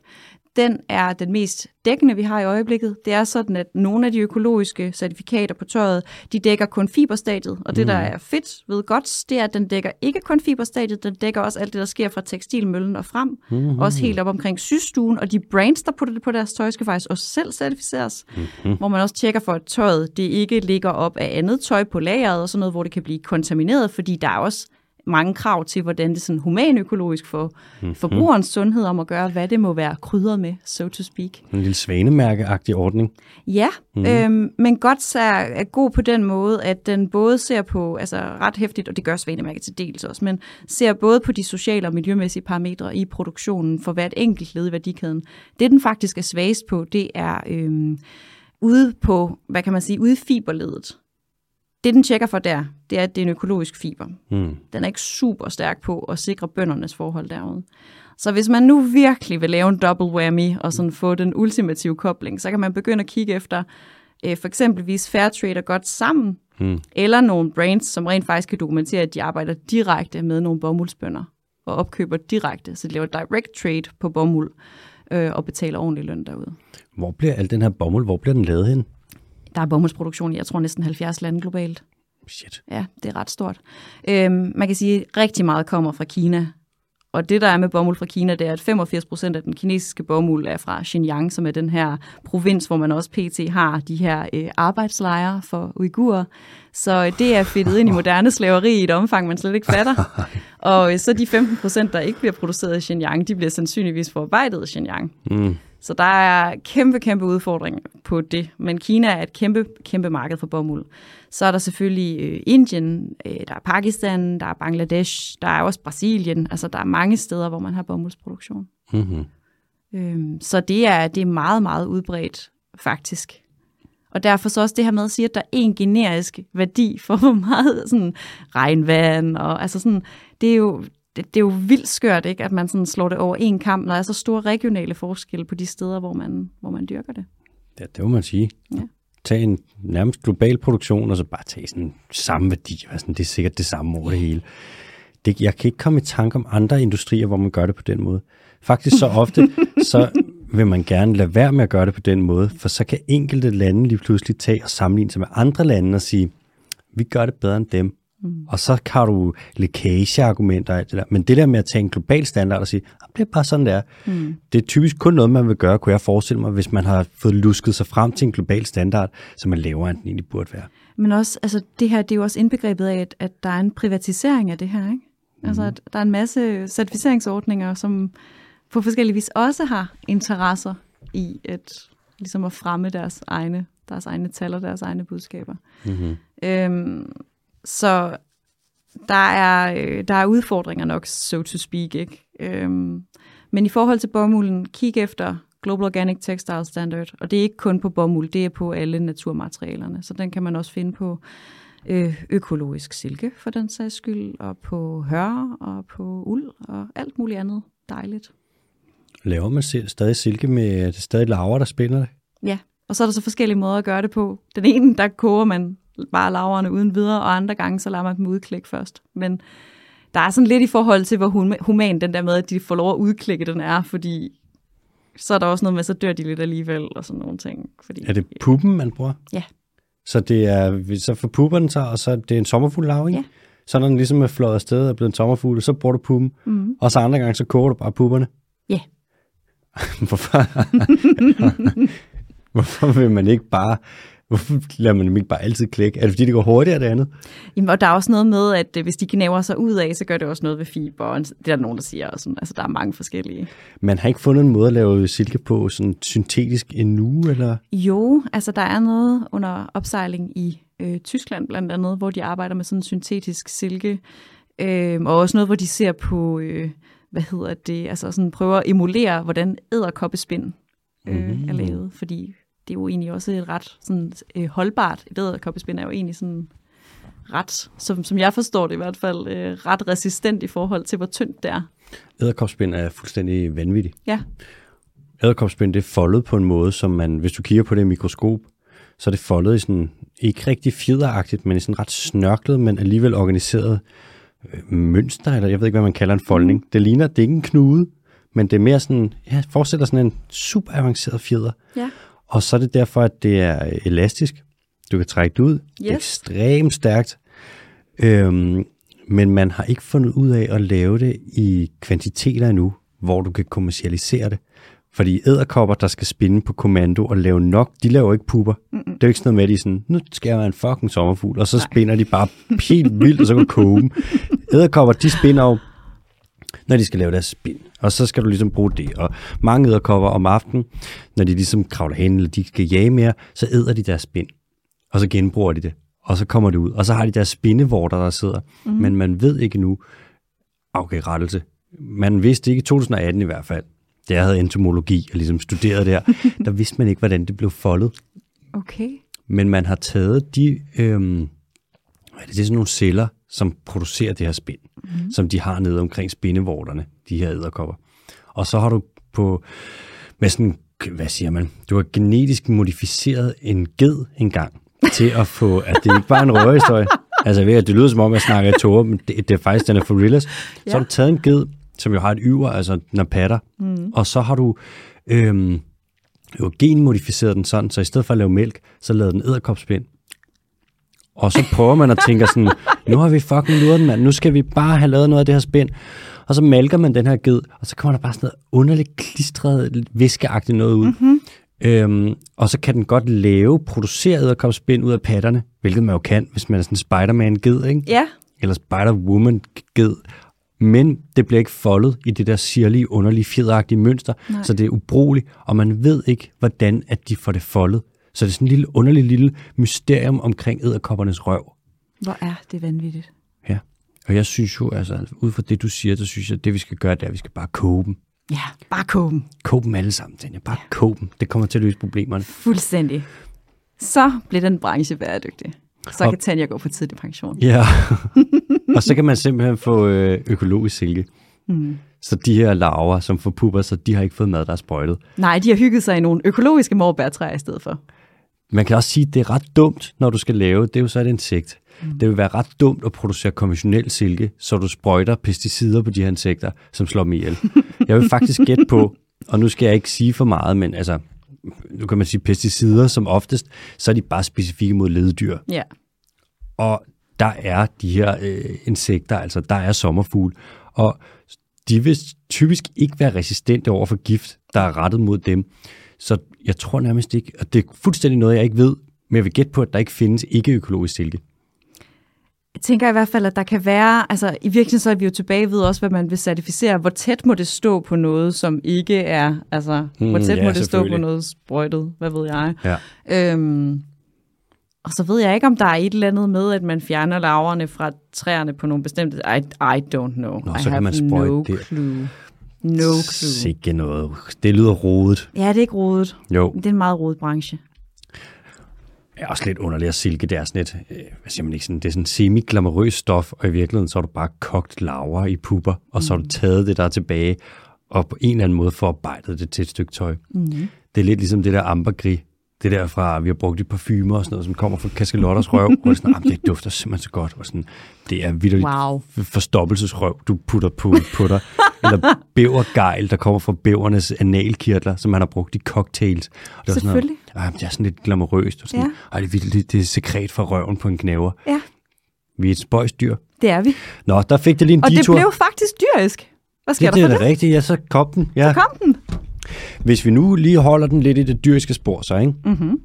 Den er den mest dækkende, vi har i øjeblikket. Det er sådan, at nogle af de økologiske certifikater på tøjet, de dækker kun fiberstadiet, og det, der er fedt ved GOTS, det er, at den dækker ikke kun fiberstadiet, den dækker også alt det, der sker fra tekstilmøllen og frem, mm-hmm. også helt op omkring systuen, og de brands, der putter det på deres tøj, skal faktisk også selv certificeres, mm-hmm. hvor man også tjekker for, at tøjet det ikke ligger op af andet tøj på lageret og sådan noget, hvor det kan blive kontamineret, fordi der er også mange krav til, hvordan det sådan humanøkologisk får mm-hmm. forbrugerens sundhed om at gøre, hvad det må være krydret med, so to speak. En lille svanemærkeagtig ordning. Ja, mm. øhm, men godt er, er god på den måde, at den både ser på, altså ret hæftigt, og det gør Svanemærket til dels også, men ser både på de sociale og miljømæssige parametre i produktionen for hvert enkelt led i værdikæden. Det, den faktisk er svagest på, det er øhm, ude på, hvad kan man sige, ude i fiberledet. Det, den tjekker for der, det er, at det er en økologisk fiber. Mm. Den er ikke super stærk på at sikre bøndernes forhold derude. Så hvis man nu virkelig vil lave en double whammy og sådan få den ultimative kobling, så kan man begynde at kigge efter øh, for eksempelvis Fairtrade og godt sammen, Mm. eller nogle brands, som rent faktisk kan dokumentere, at de arbejder direkte med nogle bomuldsbønder og opkøber direkte, så de laver direct trade på bomuld øh, og betaler ordentlig løn derude. Hvor bliver al den her bomuld, hvor bliver den lavet hen? Der er bomuldsproduktion i, jeg tror, næsten 70 lande globalt. Shit. Ja, det er ret stort. Øhm, man kan sige, at rigtig meget kommer fra Kina. Og det, der er med bomuld fra Kina, det er, at 85 procent af den kinesiske bomuld er fra Xinjiang, som er den her provins, hvor man også pt. har de her øh, arbejdslejre for uigurer. Så øh, det er fedtet ind i moderne slaveri i et omfang, man slet ikke fatter. Og øh, så de 15 procent, der ikke bliver produceret i Xinjiang, de bliver sandsynligvis forarbejdet i Xinjiang. Mm. Så der er kæmpe, kæmpe udfordringer på det. Men Kina er et kæmpe, kæmpe marked for bomuld. Så er der selvfølgelig øh, Indien, øh, der er Pakistan, der er Bangladesh, der er også Brasilien. Altså, der er mange steder, hvor man har bomuldsproduktion. Mm-hmm. Øhm, så det er, det er meget, meget udbredt, faktisk. Og derfor så også det her med at sige, at der er en generisk værdi for, hvor meget sådan, regnvand, og altså sådan, det er jo, det, det er jo vildt skørt, ikke, at man sådan slår det over en kamp, når der er så store regionale forskelle på de steder, hvor man, hvor man dyrker det. Ja, det må man sige. Ja. Tag en nærmest global produktion, og så bare tage sådan samme værdi. Altså, det er sikkert det samme over det hele. Det, jeg kan ikke komme i tanke om andre industrier, hvor man gør det på den måde. Faktisk så ofte, så vil man gerne lade være med at gøre det på den måde, for så kan enkelte lande lige pludselig tage og sammenligne sig med andre lande og sige, vi gør det bedre end dem. Mm. Og så har du lækageargumenter og alt det der. Men det der med at tage en global standard og sige, "Ah, det er bare sådan, det er. Mm. Det er typisk kun noget, man vil gøre, kunne jeg forestille mig, hvis man har fået lusket sig frem til en global standard, som er lavere, end den egentlig burde være. Men også, altså det her, det er jo også indbegrebet af, at, at der er en privatisering af det her, ikke? Altså, at der er en masse certificeringsordninger, som på forskellige vis også har interesser i at, ligesom at fremme deres egne, deres egne tal og deres egne budskaber. Mm-hmm. Øhm, så der er, øh, der er udfordringer nok, so to speak. Ikke? Øhm, men i forhold til bomulden, kig efter Global Organic Textile Standard, og det er ikke kun på bomuld, det er på alle naturmaterialerne. Så den kan man også finde på øh, økologisk silke, for den sags skyld, og på hør, og på uld, og alt muligt andet dejligt. Laver man stadig silke med, det stadig laver, der spinder det? Ja, og så er der så forskellige måder at gøre det på. Den ene, der koger man bare laverne uden videre, og andre gange, så lader man dem udklikke først. Men der er sådan lidt i forhold til, hvor hum- human den der med, at de får lov at udklikke den er, fordi så er der også noget med, så dør de lidt alligevel, og sådan nogle ting. Fordi, Er det puppen, man bruger? Ja. Så det er, så får pupperne sig, og så er det en sommerfugl lav, ikke? Ja. Så når den ligesom er flået afsted og er blevet en sommerfugl, så bruger du puppen, Mm. og så andre gange, så koger du bare pupperne. Ja. Hvorfor? Hvorfor vil man ikke bare, hvorfor lader man dem ikke bare altid klikke? Er det fordi, det går hurtigere det andet? Jamen, og der er også noget med, at øh, hvis de gnaver sig ud af, så gør det også noget ved fiber, og det er der nogen, der siger. Og sådan. Altså, der er mange forskellige. Man har ikke fundet en måde at lave silke på sådan syntetisk endnu, eller? Jo, altså der er noget under opsejling i øh, Tyskland blandt andet, hvor de arbejder med sådan syntetisk silke, øh, og også noget, hvor de ser på, øh, hvad hedder det, altså sådan prøver at emulere, hvordan æderkoppespind øh, Mhm. er lavet, fordi det er jo egentlig også et ret sådan, øh, holdbart. Et æderkoppespind er jo egentlig sådan ret, som, som jeg forstår det i hvert fald, øh, ret resistent i forhold til, hvor tyndt det er. Æderkopspind er fuldstændig vanvittigt. Ja, Æderkopspind, det er foldet på en måde, som man, hvis du kigger på det i mikroskop, så er det foldet i sådan, ikke rigtig fjederagtigt, men i sådan ret snørklet, men alligevel organiseret øh, mønster, eller jeg ved ikke, hvad man kalder en foldning. Det ligner, det er ikke en knude, men det er mere sådan, ja, forestil dig sådan en super avanceret fjeder. ja. Og så er det derfor, at det er elastisk. Du kan trække det ud. Yes. Ekstremt stærkt. Øhm, men man har ikke fundet ud af at lave det i kvantiteter endnu, hvor du kan kommercialisere det. Fordi æderkopper, der skal spinde på kommando og lave nok, de laver ikke puber. Mm-mm. Det er jo ikke sådan noget med, at de sådan, nu skal jeg være en fucking sommerfugl, og så Nej. spinder de bare helt vildt, og så kan du koge dem. Æderkopper, de spinder jo, når de skal lave deres spind. Og så skal du ligesom bruge det. Og mange æderkopper om aftenen, når de ligesom kravler hen, eller de skal jage mere, så æder de deres spind. Og så genbruger de det. Og så kommer det ud. Og så har de deres spindevorter, der sidder. Mm. Men man ved ikke nu, okay, rettelse. Man vidste ikke i 2018 i hvert fald, da jeg havde entomologi og ligesom studerede der, der vidste man ikke, hvordan det blev foldet. Okay. Men man har taget de, øhm, hvad er det, det er sådan nogle celler, som producerer det her spind, mm. som de har nede omkring spindevorterne, de her æderkopper. Og så har du på, med sådan, hvad siger man, du har genetisk modificeret en ged engang, til at få, at det ikke bare er en røverhistorie. Altså ved, at det lyder som om, jeg snakker i tårer, men det, det er faktisk, den er for real. Så Ja. har du taget en ged, som jo har et yver, altså den er patter, mm. og så har du øhm, jo genmodificeret den sådan, så i stedet for at lave mælk, så lavede den æderkopspind. Og så prøver man at tænke sådan, nu har vi fucking luret den, mand. Nu skal vi bare have lavet noget af det her spind. Og så malker man den her ged, og så kommer der bare sådan noget underligt klistret, viskeagtigt noget ud. Mm-hmm. Øhm, og så kan den godt lave, producere æderkopspind ud af patterne, hvilket man jo kan, hvis man er sådan Spider-Man-ged, ikke? Ja, eller Spider-Woman-ged. Men det bliver ikke foldet i det der sirlige, underlige, fjederagtige mønster, Nej. så det er ubrugeligt, og man ved ikke, hvordan at de får det foldet. Så det er sådan en lille underlig lille mysterium omkring æderkoppernes røv. Hvor er det vanvittigt. Ja. Og jeg synes jo, altså ud fra det, du siger, så synes jeg, at det vi skal gøre, det er, at vi skal bare koge dem. Ja, bare koge dem. Koge dem alle sammen, Tanja. Bare ja. koge dem. Det kommer til at løse problemerne. Fuldstændig. Så bliver den branche bæredygtig. Så Og- kan Tanja gå på tidlig pension. Ja. og så kan man simpelthen få øh, økologisk silke. Mm. Så de her larver, som får pupper, så de har ikke fået mad, der er sprøjtet. Nej, de har hygget sig i nogle økologiske morbærtræer i stedet for. Man kan også sige, at det er ret dumt, når du skal lave, det er jo så et insekt. Mm. Det vil være ret dumt at producere konventionel silke, så du sprøjter pesticider på de her insekter, som slår dem ihjel. Jeg vil faktisk gætte på, og nu skal jeg ikke sige for meget, men altså, nu kan man sige pesticider som oftest, så er de bare specifikke mod leddyr. Ja. Og der er de her øh, insekter, altså der er sommerfugle, og de vil typisk ikke være resistente over for gift, der er rettet mod dem. Så jeg tror nærmest ikke, og det er fuldstændig noget, jeg ikke ved, men jeg vil gætte på, at der ikke findes ikke-økologisk silke. Jeg tænker i hvert fald, at der kan være, altså i virkeligheden så er vi jo tilbage ved også, hvad man vil certificere. Hvor tæt må det stå på noget, som ikke er, altså Mm, hvor tæt ja, må det stå på noget sprøjtet, hvad ved jeg. Ja. Øhm, og så ved jeg ikke, om der er et eller andet med, at man fjerner laverne fra træerne på nogle bestemte... I, I don't know. Nå, I så kan have man sprøjte no det. clue. No clue. Sikke noget. Det lyder rodet. Ja, det er ikke rodet. Jo, Det er en meget rodet branche. det er også lidt underligt at silke. Det er sådan et, hvad siger man ikke, sådan, det er sådan semi-glamourøs stof, og i virkeligheden så har du bare kogt laver i pupper, og så har du taget det der er tilbage, og på en eller anden måde forarbejdet det til et stykke tøj. Mm. Det er lidt ligesom det der ambergris, det der fra, vi har brugt i parfumer og sådan noget, som kommer fra kaskelotters røv, hvor det er sådan, "Ah, det dufter simpelthen så godt, og sådan, det er vidderligt Wow. forstoppelsesrøv, du putter på, på dig. Eller bævergejl, der kommer fra bævernes analkirtler, som man har brugt i cocktails. Og det var sådan noget, Selvfølgelig. ej, det er sådan lidt glamourøst. Og sådan, Ja. Det er vildt, det er sekret fra røven på en knæver. Ja, Vi er et spøjsdyr. det er vi. Nå, der fik det lige en Og det detur. blev faktisk dyrisk. Hvad sker det, det der er for da det? rigtigt, ja, så kom den. Ja. Kom den. Hvis vi nu lige holder den lidt i det dyriske spor, så, ikke? Mm-hmm.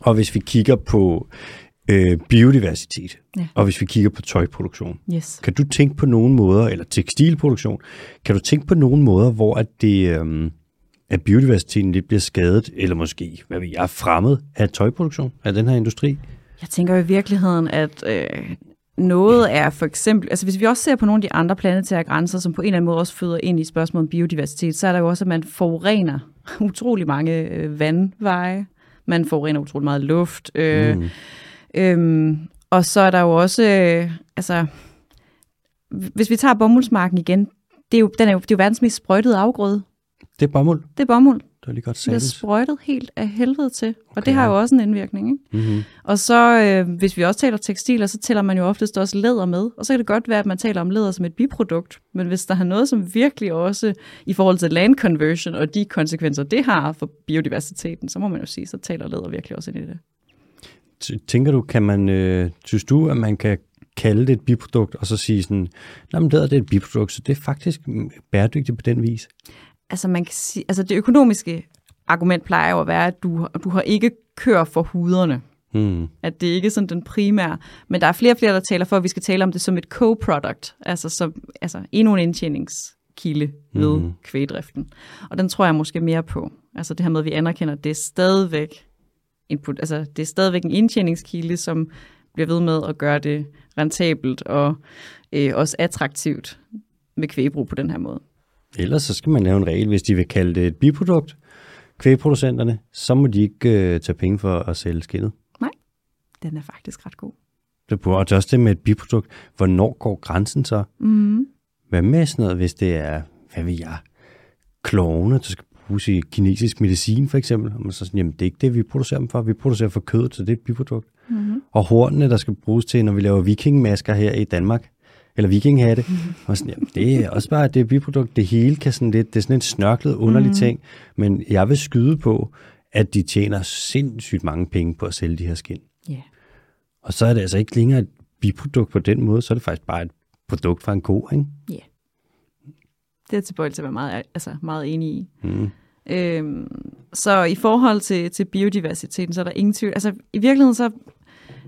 og hvis vi kigger på øh, biodiversitet, Ja. og hvis vi kigger på tøjproduktion, Yes. kan du tænke på nogle måder, eller tekstilproduktion, kan du tænke på nogle måder, hvor at det, øhm, at biodiversiteten lidt bliver skadet, eller måske, hvad ved jeg, fremmet af tøjproduktion, af den her industri? Jeg tænker i virkeligheden, at øh, noget er for eksempel, altså hvis vi også ser på nogle af de andre planetære grænser, som på en eller anden måde også føder ind i spørgsmålet om biodiversitet, så er der jo også, at man forurener utrolig mange øh, vandveje, man forurener utrolig meget luft, øh, Mm. Øhm, og så er der jo også, øh, altså, hvis vi tager bomuldsmarken igen, det er jo, den er jo, det er jo verdens mest sprøjtede afgrøde. Det er bomuld. Det er bomuld. Det er lige godt Det bliver sagt. sprøjtet helt af helvede til. Og Okay, det har jo også en indvirkning. Ikke? Mm-hmm. Og så, øh, hvis vi også taler tekstiler, så tæller man jo oftest også læder med. Og så kan det godt være, at man taler om læder som et biprodukt. Men hvis der er noget, som virkelig også i forhold til land conversion og de konsekvenser, det har for biodiversiteten, så må man jo sige, så taler læder virkelig også ind i det. Tænker du, kan man, øh, synes du, at man kan kalde det et biprodukt, og så sige sådan, nej, men det er det et biprodukt, så det er faktisk mm, bæredygtigt på den vis? altså man kan sige, altså det økonomiske argument plejer jo at være, at du, du har ikke kør for huderne. Mm. At det ikke er sådan den primære. Men der er flere og flere, der taler for, at vi skal tale om det som et co-product. Altså, som, altså endnu en indtjeningskilde ved mm-hmm. kvægdriften. Og den tror jeg måske mere på. Altså det her med, at vi anerkender, at det er stadigvæk, input, altså, det er stadigvæk en indtjeningskilde, som bliver ved med at gøre det rentabelt og øh, også attraktivt med kvægbrug på den her måde. Ellers så skal man lave en regel, hvis de vil kalde det et biprodukt, kvægproducenterne, så må de ikke øh, tage penge for at sælge skinnet. Den er faktisk ret god. Det burde og også det med et biprodukt. Hvornår går grænsen så? Mm. Hvad med sådan noget, hvis det er, hvad ved jeg, klovne, der skal bruges i kinesisk medicin for eksempel? Og man så sådan, jamen det er ikke det, vi producerer dem for. Vi producerer for kødet, så det er et biprodukt. Mm-hmm. Og hornene, der skal bruges til, når vi laver vikingmasker her i Danmark, eller vikinghatte, og sådan, jamen, det er også bare det er et biprodukt. Det hele kan sådan lidt, det er sådan en snørklet, underlig Mhm. ting, men jeg vil skyde på, at de tjener sindssygt mange penge på at sælge de her skin. Ja. Og så er det altså ikke længere et biprodukt på den måde, så er det faktisk bare et produkt fra en ko, ikke? Det er tilbøjelig til at være meget, altså meget enig i. Mm. Øhm, så i forhold til, til biodiversiteten, så er der ingen tvivl. Altså i virkeligheden, så,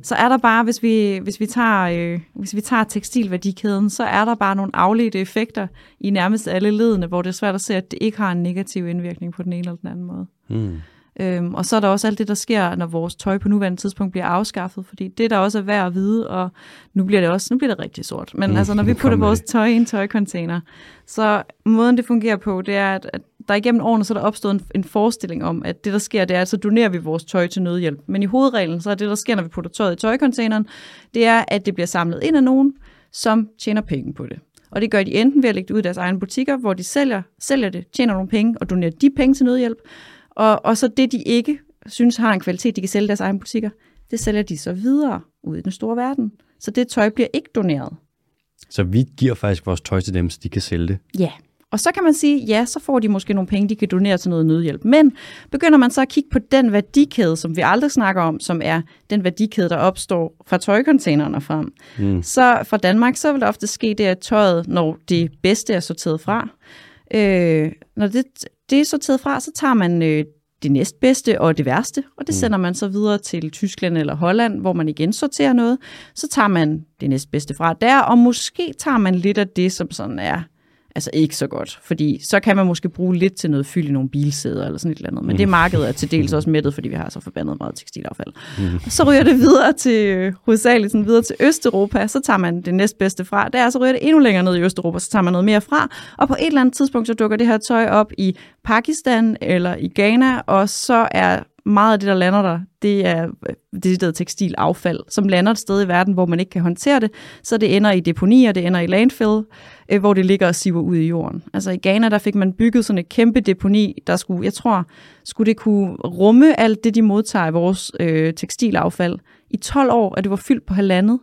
så er der bare, hvis vi, hvis vi tager, øh, hvis vi tager tekstilværdikæden, så er der bare nogle afledte effekter i nærmest alle ledene, hvor det er svært at se, at det ikke har en negativ indvirkning på den ene eller den anden måde. Mm. Øhm, og så er der også alt det, der sker, når vores tøj på nuværende tidspunkt bliver afskaffet, fordi det der også er værd at vide, og nu bliver det også nu bliver det rigtig sort. Men mm, altså, når vi putter vores tøj i en tøjcontainer, så måden det fungerer på, det er, at, at der igennem årene så er der opstået en, en forestilling om, at det der sker, det er, at så donerer vi vores tøj til nødhjælp. Men i hovedreglen, så er det, der sker, når vi putter tøjet i tøjcontaineren, det er, at det bliver samlet ind af nogen, som tjener penge på det. Og det gør de enten ved at lægge det ud i deres egne butikker, hvor de sælger, sælger det, tjener nogle penge og donerer de penge til nødhjælp. Og, og så det, de ikke synes har en kvalitet, de kan sælge deres egne butikker, det sælger de så videre ud i den store verden. Så det tøj bliver ikke doneret. Så vi giver faktisk vores tøj til dem, så de kan sælge det? Ja. Og så kan man sige, ja, så får de måske nogle penge, de kan donere til noget nødhjælp. Men begynder man så at kigge på den værdikæde, som vi aldrig snakker om, som er den værdikæde, der opstår fra tøjcontainerne frem. Mm. Så fra Danmark, så vil der ofte ske det, at tøjet, når det bedste er sorteret fra, øh, når det, det er sorteret fra, så tager man øh, det næstbedste og det værste, og det mm. sender man så videre til Tyskland eller Holland, hvor man igen sorterer noget. Så tager man det næstbedste fra der, og måske tager man lidt af det, som sådan er altså ikke så godt, fordi så kan man måske bruge lidt til noget fyld i nogle bilsæder eller sådan et eller andet, men mm. det marked er til dels også mættet, fordi vi har så forbandet meget tekstilaffald. Mm. Og så ryger det videre til, øh, hovedsageligt sådan videre til Østeuropa, så tager man det næstbedste fra, der så ryger det endnu længere ned i Østeuropa, så tager man noget mere fra, og på et eller andet tidspunkt, så dukker det her tøj op i Pakistan eller i Ghana, og så er meget af det, der lander der, det er øh, decideret tekstilaffald, som lander et sted i verden, hvor man ikke kan håndtere det, så det ender i deponier, det ender i landfill, øh, hvor det ligger og siver ud i jorden. Altså i Ghana, der fik man bygget sådan et kæmpe deponi, der skulle, jeg tror, skulle det kunne rumme alt det, de modtager i vores øh, tekstilaffald i 12 år, at det var fyldt på halvandet.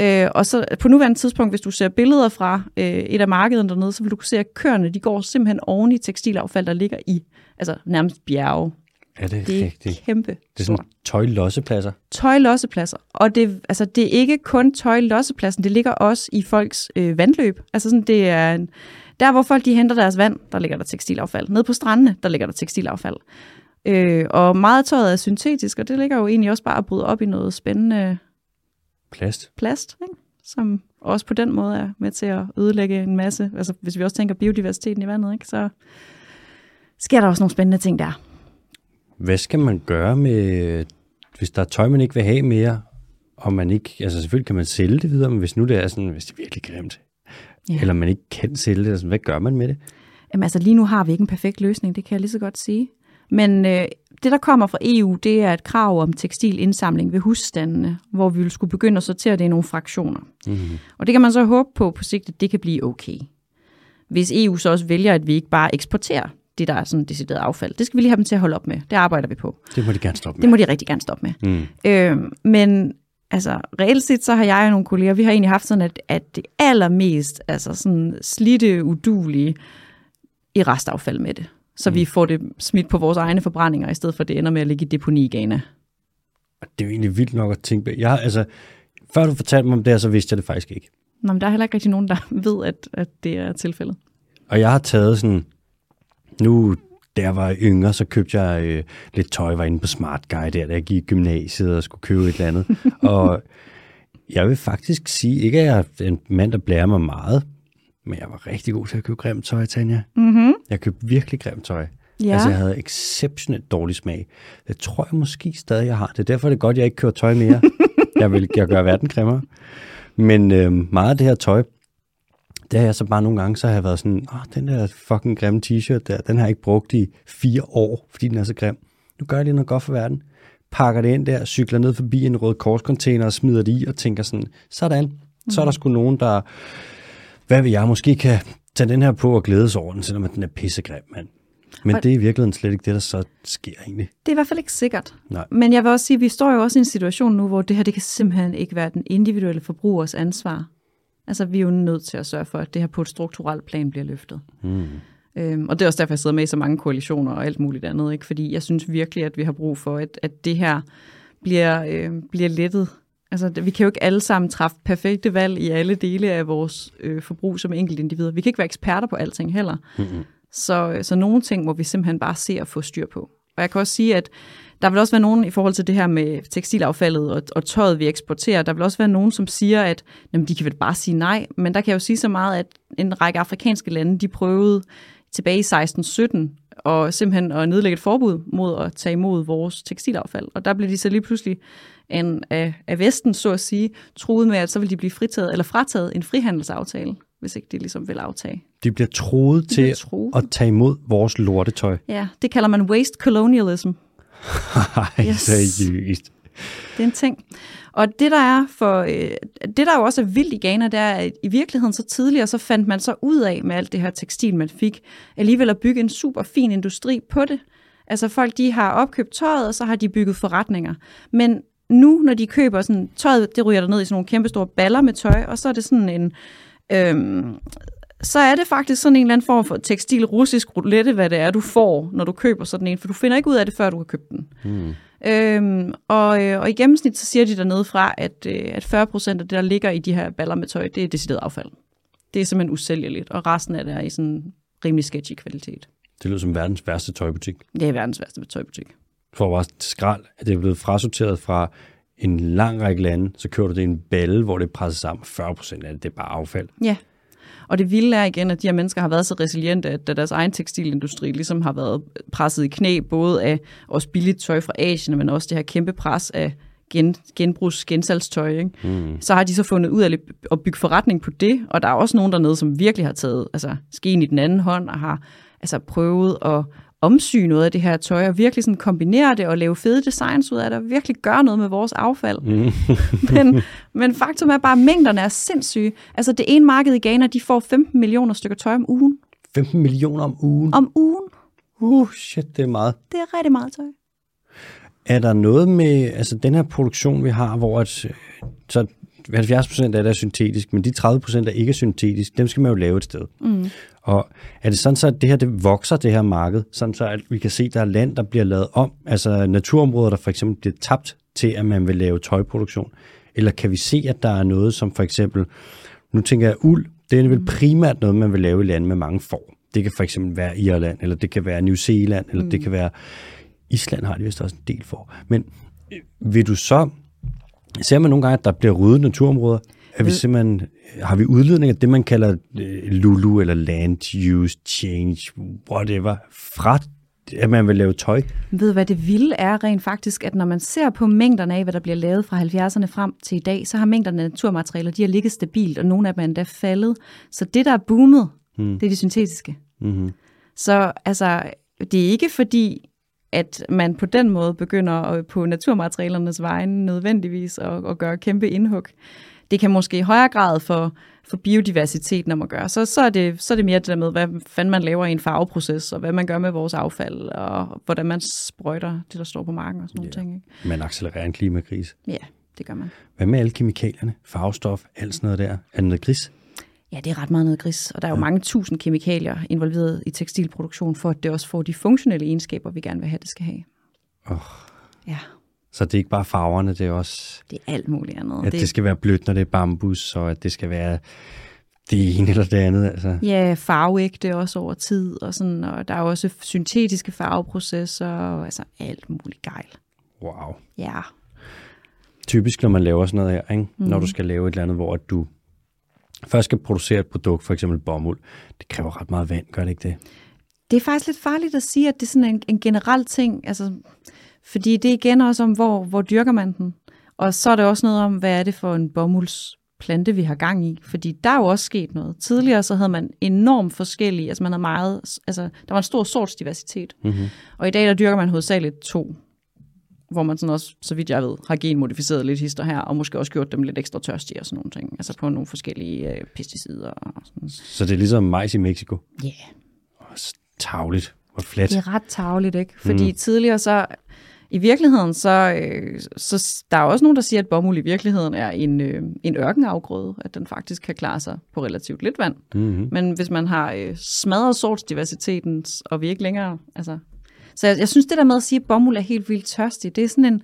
Øh, og så på nuværende tidspunkt, hvis du ser billeder fra øh, et af markederne dernede, så vil du kunne se, at køerne de går simpelthen oven i tekstilaffald, der ligger i altså nærmest bjerge. Er det, det er rigtigt? kæmpe. Det er sådan tøjlossepladser? Tøjlossepladser. Og det, altså, det er ikke kun tøjlossepladsen, det ligger også i folks øh, vandløb. Altså sådan, det er en, der, hvor folk de henter deres vand, der ligger der tekstilaffald. Nede på strandene, der ligger der tekstilaffald. Øh, og meget tøjet er syntetisk, og det ligger jo egentlig også bare at bryde op i noget spændende plast, plast ikke? som også på den måde er med til at ødelægge en masse. Altså hvis vi også tænker biodiversiteten i vandet, ikke? så sker der også nogle spændende ting der. Hvad skal man gøre med, hvis der er tøj, man ikke vil have mere, og man ikke, altså selvfølgelig kan man sælge det videre, men hvis nu det er sådan, hvis det er virkelig grimt, ja. eller man ikke kan sælge det, altså, hvad gør man med det? Jamen altså lige nu har vi ikke en perfekt løsning, det kan jeg lige så godt sige. Men øh, det, der kommer fra EU, det er et krav om tekstilindsamling ved husstandene, hvor vi vil skulle begynde at sortere det i nogle fraktioner. Mm-hmm. Og det kan man så håbe på på sigt, at det kan blive okay. Hvis EU så også vælger, at vi ikke bare eksporterer det, der er sådan decideret affald. Det skal vi lige have dem til at holde op med. Det arbejder vi på. Det må de gerne stoppe med. Det må de rigtig gerne stoppe med. Mm. Øh, men altså, reelt set, så har jeg og nogle kolleger, vi har egentlig haft sådan, at, at det allermest altså sådan slidte, udulige i restaffald med det. Så mm. vi får det smidt på vores egne forbrændinger, i stedet for at det ender med at ligge i deponi i Ghana. Det er jo egentlig vildt nok at tænke på. Jeg, altså, før du fortalte mig om det her, så vidste jeg det faktisk ikke. Nå, men der er heller ikke rigtig nogen, der ved, at, at det er tilfældet. Og jeg har taget sådan nu, da jeg var yngre, så købte jeg øh, lidt tøj, var inde på Smart Guy der, da jeg gik i gymnasiet og skulle købe et eller andet. og jeg vil faktisk sige, ikke at jeg er en mand, der blærer mig meget, men jeg var rigtig god til at købe grimt tøj, Tanja. Mm-hmm. Jeg købte virkelig grimt tøj. Ja. Altså, jeg havde exceptionelt dårlig smag. Det tror jeg måske stadig, jeg har. Det er derfor, det er godt, jeg ikke kører tøj mere. jeg vil jeg gøre verden grimmere. Men øh, meget af det her tøj, det har jeg så bare nogle gange, så har jeg været sådan, åh, den der fucking grimme t-shirt der, den har jeg ikke brugt i fire år, fordi den er så grim. Nu gør jeg lige noget godt for verden. Pakker det ind der, cykler ned forbi en rød korscontainer og smider det i, og tænker sådan, sådan, mm. så er der sgu nogen, der, hvad vil jeg, måske kan tage den her på og glædes over den, selvom den er pissegrim, mand. Men og det er i virkeligheden slet ikke det, der så sker egentlig. Det er i hvert fald ikke sikkert. Nej. Men jeg vil også sige, at vi står jo også i en situation nu, hvor det her det kan simpelthen ikke være den individuelle forbrugers ansvar Altså, vi er jo nødt til at sørge for, at det her på et strukturelt plan bliver løftet. Mm. Øhm, og det er også derfor, jeg sidder med i så mange koalitioner og alt muligt andet, ikke? fordi jeg synes virkelig, at vi har brug for, at, at det her bliver, øh, bliver lettet. Altså, vi kan jo ikke alle sammen træffe perfekte valg i alle dele af vores øh, forbrug som enkelte individer. Vi kan ikke være eksperter på alting heller. Mm-hmm. Så, så nogle ting må vi simpelthen bare se at få styr på. Og jeg kan også sige, at der vil også være nogen i forhold til det her med tekstilaffaldet og, og tøjet, vi eksporterer. Der vil også være nogen, som siger, at jamen, de kan vel bare sige nej. Men der kan jeg jo sige så meget, at en række afrikanske lande, de prøvede tilbage i 1617 og simpelthen at nedlægge et forbud mod at tage imod vores tekstilaffald. Og der blev de så lige pludselig en, af, af Vesten, så at sige, truet med, at så vil de blive fritaget, eller frataget en frihandelsaftale, hvis ikke de ligesom vil aftage. De bliver troet De til bliver truet. at tage imod vores lortetøj. Ja, det kalder man waste colonialism. Yes. seriøst. Det er en ting. Og det der er for øh, det der jo også er vildt i Ghana, det er, at i virkeligheden så tidligere, så fandt man så ud af med alt det her tekstil, man fik, alligevel at bygge en super fin industri på det. Altså folk, de har opkøbt tøjet, og så har de bygget forretninger. Men nu, når de køber sådan, tøjet, det ryger der ned i sådan nogle kæmpe store baller med tøj, og så er det sådan en, øhm, så er det faktisk sådan en eller anden form for tekstil russisk roulette, hvad det er, du får, når du køber sådan en, for du finder ikke ud af det, før du har købt den. Mm. Øhm, og, øh, og i gennemsnit, så siger de dernede fra, at, øh, at 40 procent af det, der ligger i de her baller med tøj, det er decideret affald. Det er simpelthen usælgeligt, og resten af det er i sådan rimelig sketchy kvalitet. Det lyder som verdens værste tøjbutik. Det er verdens værste tøjbutik. For bare skrald, at det er blevet frasorteret fra en lang række lande, så kører du det i en balle, hvor det er presset sammen. 40 procent af det, det er bare affald. Ja. Og det vilde er igen, at de her mennesker har været så resiliente, at deres egen tekstilindustri ligesom har været presset i knæ, både af også billigt tøj fra Asien, men også det her kæmpe pres af gen, genbrugs gensalgstøj, ikke? Mm. så har de så fundet ud af at bygge forretning på det, og der er også nogen dernede, som virkelig har taget altså, skeen i den anden hånd, og har altså, prøvet at omsy noget af det her tøj, og virkelig sådan kombinere det og lave fede designs ud af det, og virkelig gøre noget med vores affald. Mm. men, men faktum er bare, at mængderne er sindssyge. Altså det ene marked i Ghana, de får 15 millioner stykker tøj om ugen. 15 millioner om ugen. Om ugen. Uh, shit, det er meget. Det er rigtig meget tøj. Er der noget med altså den her produktion, vi har, hvor at, så 70 procent af det er syntetisk, men de 30 procent, der ikke er syntetisk, dem skal man jo lave et sted. Mm. Og er det sådan så, at det her det vokser, det her marked, sådan så at vi kan se, at der er land, der bliver lavet om, altså naturområder, der for eksempel bliver tabt til, at man vil lave tøjproduktion? Eller kan vi se, at der er noget som for eksempel, nu tænker jeg uld, det er vel primært noget, man vil lave i lande med mange får. Det kan for eksempel være Irland, eller det kan være New Zealand, eller mm. det kan være Island har de vist også en del for. Men øh, vil du så, ser man nogle gange, at der bliver ryddet naturområder, er vi Ved- simpelthen, har vi udledning af det, man kalder øh, LULU, eller Land Use Change, whatever, fra at man vil lave tøj? Ved hvad det vilde er rent faktisk, at når man ser på mængderne af, hvad der bliver lavet fra 70'erne frem til i dag, så har mængderne af naturmaterialer, de har ligget stabilt, og nogle af dem er endda faldet. Så det, der er boomet, Hmm. det er de syntetiske. Mm-hmm. Så altså, det er ikke fordi, at man på den måde begynder at- på naturmaterialernes vegne nødvendigvis at, at gøre kæmpe indhug. Det kan måske i højere grad for, for biodiversiteten om at gøre. Så, så, er det, så er det mere det der med, hvad fanden man laver i en farveproces, og hvad man gør med vores affald, og hvordan man sprøjter det, der står på marken og sådan nogle Ja. ting. Ikke? Man accelererer en klimakrise. Ja, det gør man. Hvad med alle kemikalierne, farvestof, alt sådan noget der? Er det noget gris? Ja, det er ret meget noget gris, og der er jo ja. mange tusind kemikalier involveret i tekstilproduktion, for at det også får de funktionelle egenskaber, vi gerne vil have, det skal have. Oh. Ja, Så det er ikke bare farverne, det er også, det er alt muligt andet. at det skal være blødt, når det er bambus, og at det skal være det ene eller det andet. Altså. Ja, farveægte også over tid, og, sådan, og der er også syntetiske farveprocesser, og altså alt muligt gejl. Wow. Ja, Typisk, når man laver sådan noget her, ikke? Mm. Mhm. når du skal lave et eller andet, hvor at du først skal producere et produkt, for eksempel bomuld, det kræver ret meget vand, gør det ikke det? det er faktisk lidt farligt at sige, at det er sådan en, en generel ting, altså, fordi det er igen også om, hvor, hvor dyrker man den, og så er det også noget om, hvad er det for en bomuldsplante, vi har gang i, fordi der er jo også sket noget. Tidligere så havde man enormt forskellige, altså man havde meget, altså der var en stor sortsdiversitet, Mm-hmm. Og i dag, der dyrker man hovedsageligt to, hvor man sådan også, så vidt jeg ved, har genmodificeret lidt hister her, og måske også gjort dem lidt ekstra tørstige og sådan nogle ting. Altså på nogle forskellige øh, pesticider og sådan. Så det er ligesom majs i Mexico. Ja, Også tavligt og flat. det er ret tavligt, ikke? Fordi mm. tidligere så, i virkeligheden, så, øh, så der er også nogen, der siger, at bomuld i virkeligheden er en, øh, en ørkenafgrøde, at den faktisk kan klare sig på relativt lidt vand. Mm-hmm. Men hvis man har øh, smadret sortsdiversiteten, og vi ikke længere... Altså, så jeg, jeg synes, det der med at sige, at bomuld er helt vildt tørstig, det er sådan en...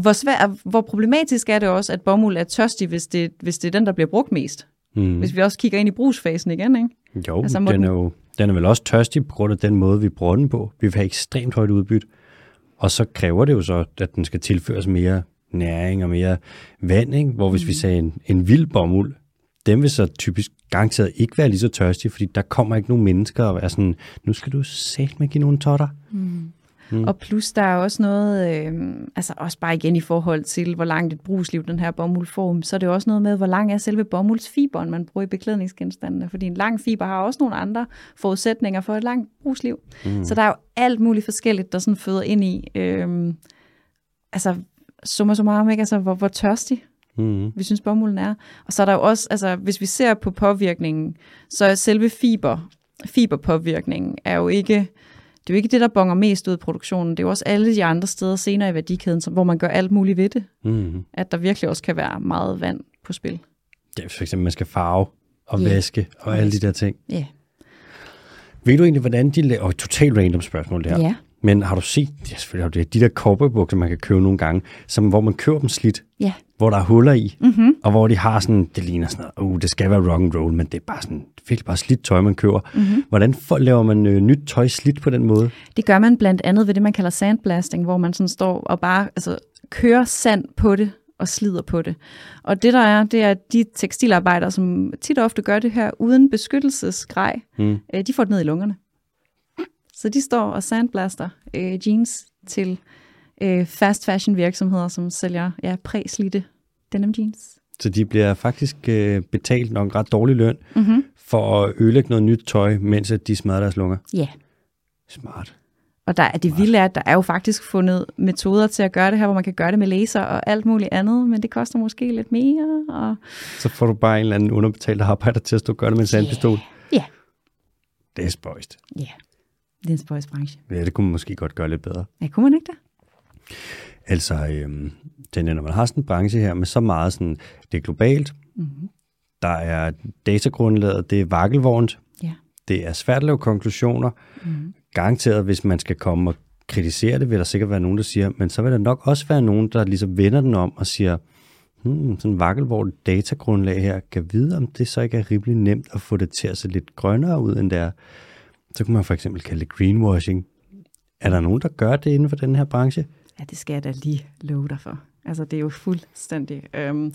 Hvor, svær, hvor problematisk er det også, at bomuld er tørstig, hvis det, hvis det er den, der bliver brugt mest? Mm. Hvis vi også kigger ind i brugsfasen igen, ikke? Jo, Altså, må den, er den- jo, den er vel også tørstig på grund af den måde, vi bruger den på. Vi vil have ekstremt højt udbytte. Og så kræver det jo så, at den skal tilføres mere næring og mere vand. Ikke? Hvor hvis mm. vi sagde en, en vild bomuld, dem vil så typisk garanteret ikke være lige så tørstige, fordi der kommer ikke nogen mennesker og er sådan, nu skal du sætte med give nogle totter. Mm. Mm. Og plus der er også noget, øh, altså også bare igen i forhold til, hvor langt et brugsliv den her bomuld får, så er det også noget med, hvor lang er selve bomuldsfiberen, man bruger i beklædningsgenstandene. Fordi en lang fiber har også nogle andre forudsætninger for et langt brugsliv. Mm. Så der er jo alt muligt forskelligt, der sådan føder ind i, øh, altså summa summarum, ikke? Altså, hvor, hvor tørstig mm. vi synes, bomulden er. Og så er der jo også, altså hvis vi ser på påvirkningen, så er selve fiber, fiberpåvirkningen er jo ikke det er jo ikke det, der bonger mest ud i produktionen. Det er jo også alle de andre steder senere i værdikæden, hvor man gør alt muligt ved det. Mm. At der virkelig også kan være meget vand på spil. Ja, for eksempel, man skal farve og yeah. vaske og alle de der ting. Ja. Yeah. Ved du egentlig, hvordan de laver... Og totalt random spørgsmål det her. Ja. Men har du set, ja selvfølgelig har du det, de der cowboybukser, man kan købe nogle gange, som, hvor man køber dem slidt, ja. hvor der er huller i, mm-hmm. og hvor de har sådan, det ligner sådan noget, uh, det skal være rock and roll, men det er bare sådan, virkelig bare slidt tøj, man køber. Mm-hmm. Hvordan for, laver man øh, nyt tøj slidt på den måde? Det gør man blandt andet ved det, man kalder sandblasting, hvor man sådan står og bare altså, kører sand på det, og slider på det. Og det der er, det er de tekstilarbejdere, som tit og ofte gør det her uden beskyttelsesgrej, mm. øh, de får det ned i lungerne. Så de står og sandblaster øh, jeans til øh, fast fashion virksomheder, som sælger ja, præslidte denim jeans. Så de bliver faktisk øh, betalt nok ret dårlig løn mm-hmm. for at ødelægge noget nyt tøj, mens at de smadrer deres lunger? Ja. Smart. Og der er det vilde er, at der er jo faktisk fundet metoder til at gøre det her, hvor man kan gøre det med laser og alt muligt andet, men det koster måske lidt mere. Og... Så får du bare en eller anden underbetalt arbejder til at stå og gøre det med en sandpistol? Ja. Yeah. Det er spøjst. Ja. Yeah. Det er en spøjsbranche. Ja, det kunne man måske godt gøre lidt bedre. Ja, kunne man ikke det? Altså, øhm, den, når man har sådan en branche her med så meget sådan, det er globalt, mm-hmm. der er datagrundlaget, det er vakkelvognt, ja. det er svært at lave konklusioner. Mm-hmm. Garanteret, hvis man skal komme og kritisere det, vil der sikkert være nogen, der siger, men så vil der nok også være nogen, der ligesom vender den om og siger, hmm, sådan en vakkelvognt datagrundlag her, kan vide, om det så ikke er rimelig nemt at få det til at se lidt grønnere ud, end det er. Så kunne man for eksempel kalde det greenwashing. Er der nogen, der gør det inden for den her branche? Ja, det skal jeg da lige love dig for. Altså, det er jo fuldstændig... Øhm,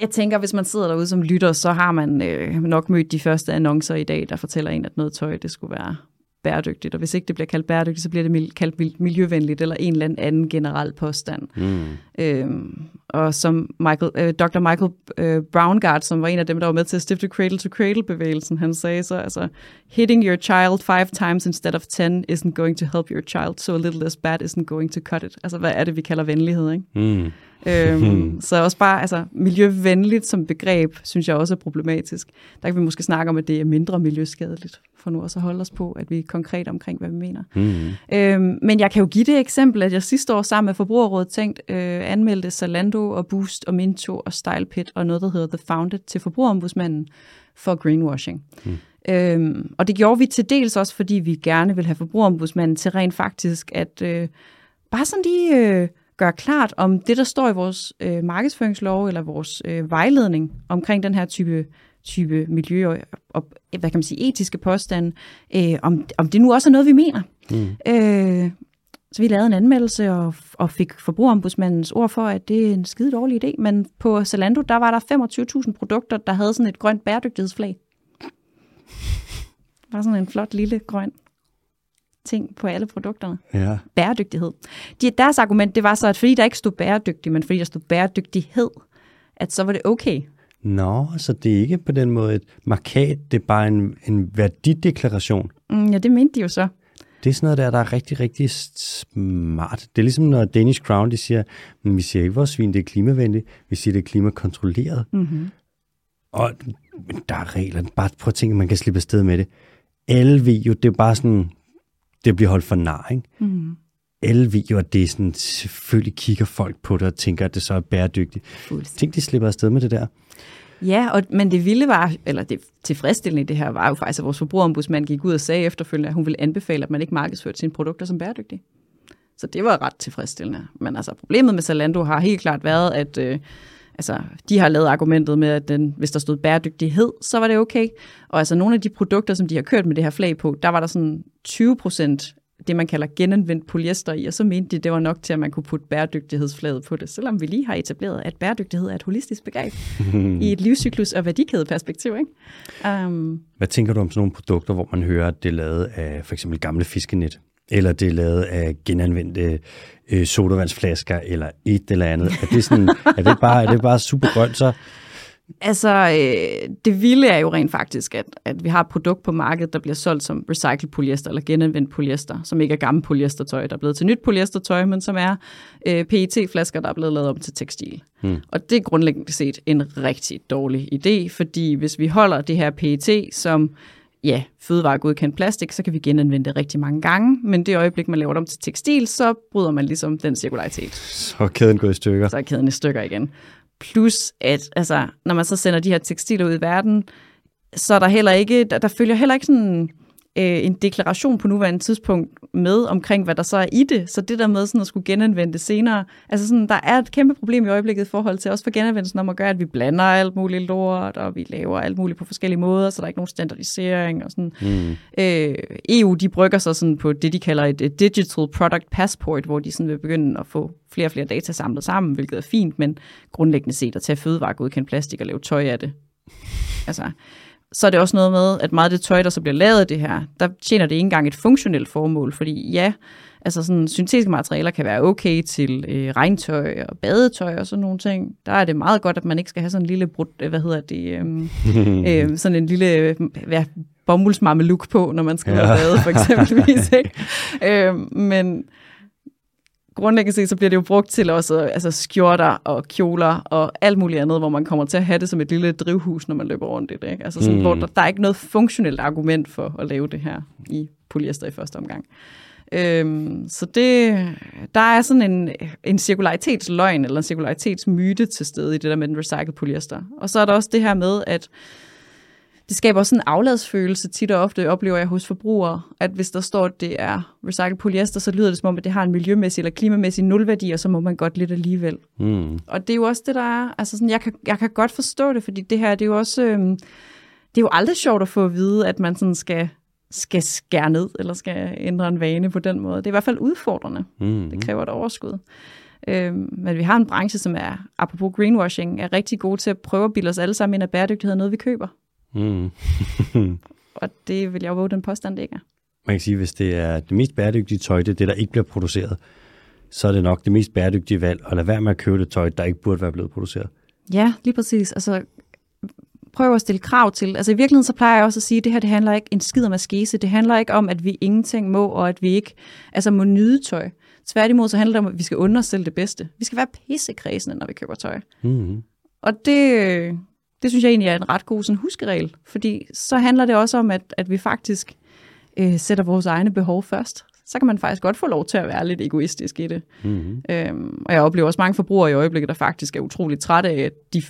jeg tænker, hvis man sidder derude som lytter, så har man øh, nok mødt de første annoncer i dag, der fortæller en, at noget tøj, det skulle være bæredygtigt. Og hvis ikke det bliver kaldt bæredygtigt, så bliver det kaldt miljøvenligt, eller en eller anden generel påstand. Mm. Øhm, og som Michael, øh, Dr. Michael øh, Browngart, som var en af dem, der var med til at stifte Cradle to Cradle-bevægelsen, han sagde så, altså, hitting your child five times instead of ten isn't going to help your child, so a little less bad isn't going to cut it. Altså, hvad er det, vi kalder venlighed, ikke? Mm. øhm, så også bare, altså, miljøvenligt som begreb, synes jeg også er problematisk. Der kan vi måske snakke om, at det er mindre miljøskadeligt for nu også at holde os på, at vi er konkret omkring, hvad vi mener. Mm. Øhm, men jeg kan jo give det eksempel, at jeg sidste år sammen med Forbrugerrådet tænkt øh, anmeldte Zalando og Boost og Minto og StylePit og noget, der hedder The Founded til Forbrugerombudsmanden for greenwashing. Mm. Øhm, og det gjorde vi til dels også, fordi vi gerne vil have Forbrugerombudsmanden til rent faktisk at øh, bare sådan lige øh, gøre klart, om det, der står i vores øh, markedsføringslov eller vores øh, vejledning omkring den her type type miljø- og, og hvad kan man sige, etiske påstande, øh, om, om det nu også er noget, vi mener. Mm. Øh, så vi lavede en anmeldelse og, og fik forbrugerombudsmandens ord for, at det er en skide dårlig idé. Men på Zalando, der var der 25.000 produkter, der havde sådan et grønt bæredygtighedsflag. Det var sådan en flot lille grøn ting på alle produkterne. Ja. Bæredygtighed. De, deres argument, det var så, at fordi der ikke stod bæredygtig, men fordi der stod bæredygtighed, at så var det okay. Nå, så det er ikke på den måde et markat, det er bare en, en værdideklaration. Mm, ja, det mente de jo så. Det er sådan noget der, der er rigtig, rigtig smart. Det er ligesom når Danish Crown, de siger, men vi siger ikke, vores svin det er klimavenligt, vi siger, det er klimakontrolleret. Mm-hmm. Og der er regler. Bare prøv at tænke, man kan slippe afsted med det. Alle ved jo, det er bare sådan, det bliver holdt for nar, ikke? Mm-hmm. Alle ved jo, at det er sådan, selvfølgelig kigger folk på det og tænker, at det så er bæredygtigt. Tænk, de slipper afsted med det der. Ja, og, men det vilde var, eller det tilfredsstillende i det her, var jo faktisk, at vores forbrugerombudsmand gik ud og sagde efterfølgende, at hun ville anbefale, at man ikke markedsførte sine produkter som bæredygtige. Så det var ret tilfredsstillende. Men altså, problemet med Zalando har helt klart været, at øh, altså, de har lavet argumentet med, at den, hvis der stod bæredygtighed, så var det okay. Og altså nogle af de produkter, som de har kørt med det her flag på, der var der sådan 20 procent det, man kalder genanvendt polyester i, og så mente de, det var nok til, at man kunne putte bæredygtighedsflaget på det, selvom vi lige har etableret, at bæredygtighed er et holistisk begreb i et livscyklus- og værdikædeperspektiv. Ikke? Um, Hvad tænker du om sådan nogle produkter, hvor man hører, at det er lavet af for eksempel gamle fiskenet, eller det er lavet af genanvendte øh, sodavandsflasker, eller et eller andet? Er det, sådan, er det, bare, er det bare super grønt så? Altså, øh, det vilde er jo rent faktisk, at, at vi har et produkt på markedet, der bliver solgt som recycled polyester eller genanvendt polyester, som ikke er gammel polyestertøj, der er blevet til nyt polyestertøj, men som er øh, PET-flasker, der er blevet lavet om til tekstil. Hmm. Og det er grundlæggende set en rigtig dårlig idé, fordi hvis vi holder det her PET som ja, fødevaregodkendt plastik, så kan vi genanvende det rigtig mange gange, men det øjeblik, man laver det om til tekstil, så bryder man ligesom den cirkularitet. Så er kæden gået i stykker. Så er kæden i stykker igen. Plus at, altså, når man så sender de her tekstiler ud i verden, så er der heller ikke, der, der følger heller ikke sådan øh, en deklaration på nuværende tidspunkt med omkring, hvad der så er i det. Så det der med sådan at skulle genanvende det senere, altså sådan, der er et kæmpe problem i øjeblikket i forhold til også for genanvendelsen om at gøre, at vi blander alt muligt lort, og vi laver alt muligt på forskellige måder, så der er ikke nogen standardisering og sådan. Mm. Øh, EU, de brygger sig sådan på det, de kalder et, et digital product passport, hvor de sådan vil begynde at få flere og flere data samlet sammen, hvilket er fint, men grundlæggende set at tage fødevaregodkendt plastik og lave tøj af det. Altså, så er det også noget med, at meget af det tøj, der så bliver lavet af det her, der tjener det ikke engang et funktionelt formål, fordi ja, altså sådan syntetiske materialer kan være okay til øh, regntøj og badetøj og sådan nogle ting. Der er det meget godt, at man ikke skal have sådan en lille, brud, hvad hedder det, øhm, øh, sådan en lille ja, bomuldsmamme look på, når man skal ja. bade for eksempelvis. Ikke? øh, men grundlæggende set, så bliver det jo brugt til også altså skjorter og kjoler og alt muligt andet, hvor man kommer til at have det som et lille drivhus, når man løber rundt i det. Ikke? Altså sådan, mm. hvor der, der er ikke noget funktionelt argument for at lave det her i polyester i første omgang. Øhm, så det, der er sådan en, en cirkularitetsløgn eller en cirkularitetsmyte til stede i det der med den recycled polyester. Og så er der også det her med, at det skaber også en afladsfølelse tit og ofte, oplever jeg hos forbrugere, at hvis der står, at det er recycled polyester, så lyder det som om, at det har en miljømæssig eller klimamæssig nulværdi, og så må man godt lidt alligevel. Mm. Og det er jo også det, der er, altså sådan, jeg kan, jeg kan godt forstå det, fordi det her, det er jo også, øhm, det er jo aldrig sjovt at få at vide, at man sådan skal, skal skære ned, eller skal ændre en vane på den måde. Det er i hvert fald udfordrende. Mm. Det kræver et overskud. Øhm, men vi har en branche, som er, apropos greenwashing, er rigtig god til at prøve at bilde os alle sammen ind, at bæredygtighed er noget, vi køber. Mm. og det vil jeg våge den påstand, det ikke er. Man kan sige, hvis det er det mest bæredygtige tøj, det er det, der ikke bliver produceret, så er det nok det mest bæredygtige valg at lade være med at købe det tøj, der ikke burde være blevet produceret. Ja, lige præcis. Altså, prøv at stille krav til. Altså i virkeligheden så plejer jeg også at sige, at det her det handler ikke en skid om askese. Det handler ikke om, at vi ingenting må, og at vi ikke altså, må nyde tøj. Tværtimod så handler det om, at vi skal under os selv det bedste. Vi skal være pissekræsende, når vi køber tøj. Mm-hmm. Og det, det synes jeg egentlig er en ret god sådan, huskeregel, fordi så handler det også om, at, at vi faktisk øh, sætter vores egne behov først. Så kan man faktisk godt få lov til at være lidt egoistisk i det. Mm-hmm. Øhm, og jeg oplever også mange forbrugere i øjeblikket, der faktisk er utroligt trætte af, at de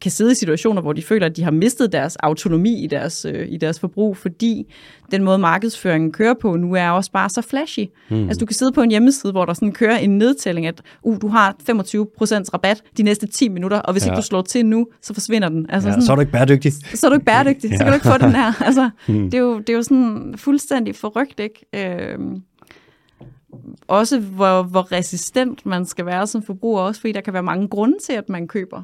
kan sidde i situationer, hvor de føler, at de har mistet deres autonomi i deres, øh, i deres forbrug, fordi den måde markedsføringen kører på nu er også bare så flashy. Mm. Altså du kan sidde på en hjemmeside, hvor der sådan kører en nedtælling, at uh, du har 25% rabat de næste 10 minutter, og hvis ja. ikke du slår til nu, så forsvinder den. Altså, ja, sådan, så er du ikke bæredygtig. Så er du ikke bæredygtig, ja. så kan du ikke få den her. Altså, mm. det, er jo, det er jo sådan fuldstændig forrygt, ikke? Øh, også hvor, hvor resistent man skal være som forbruger, også fordi der kan være mange grunde til, at man køber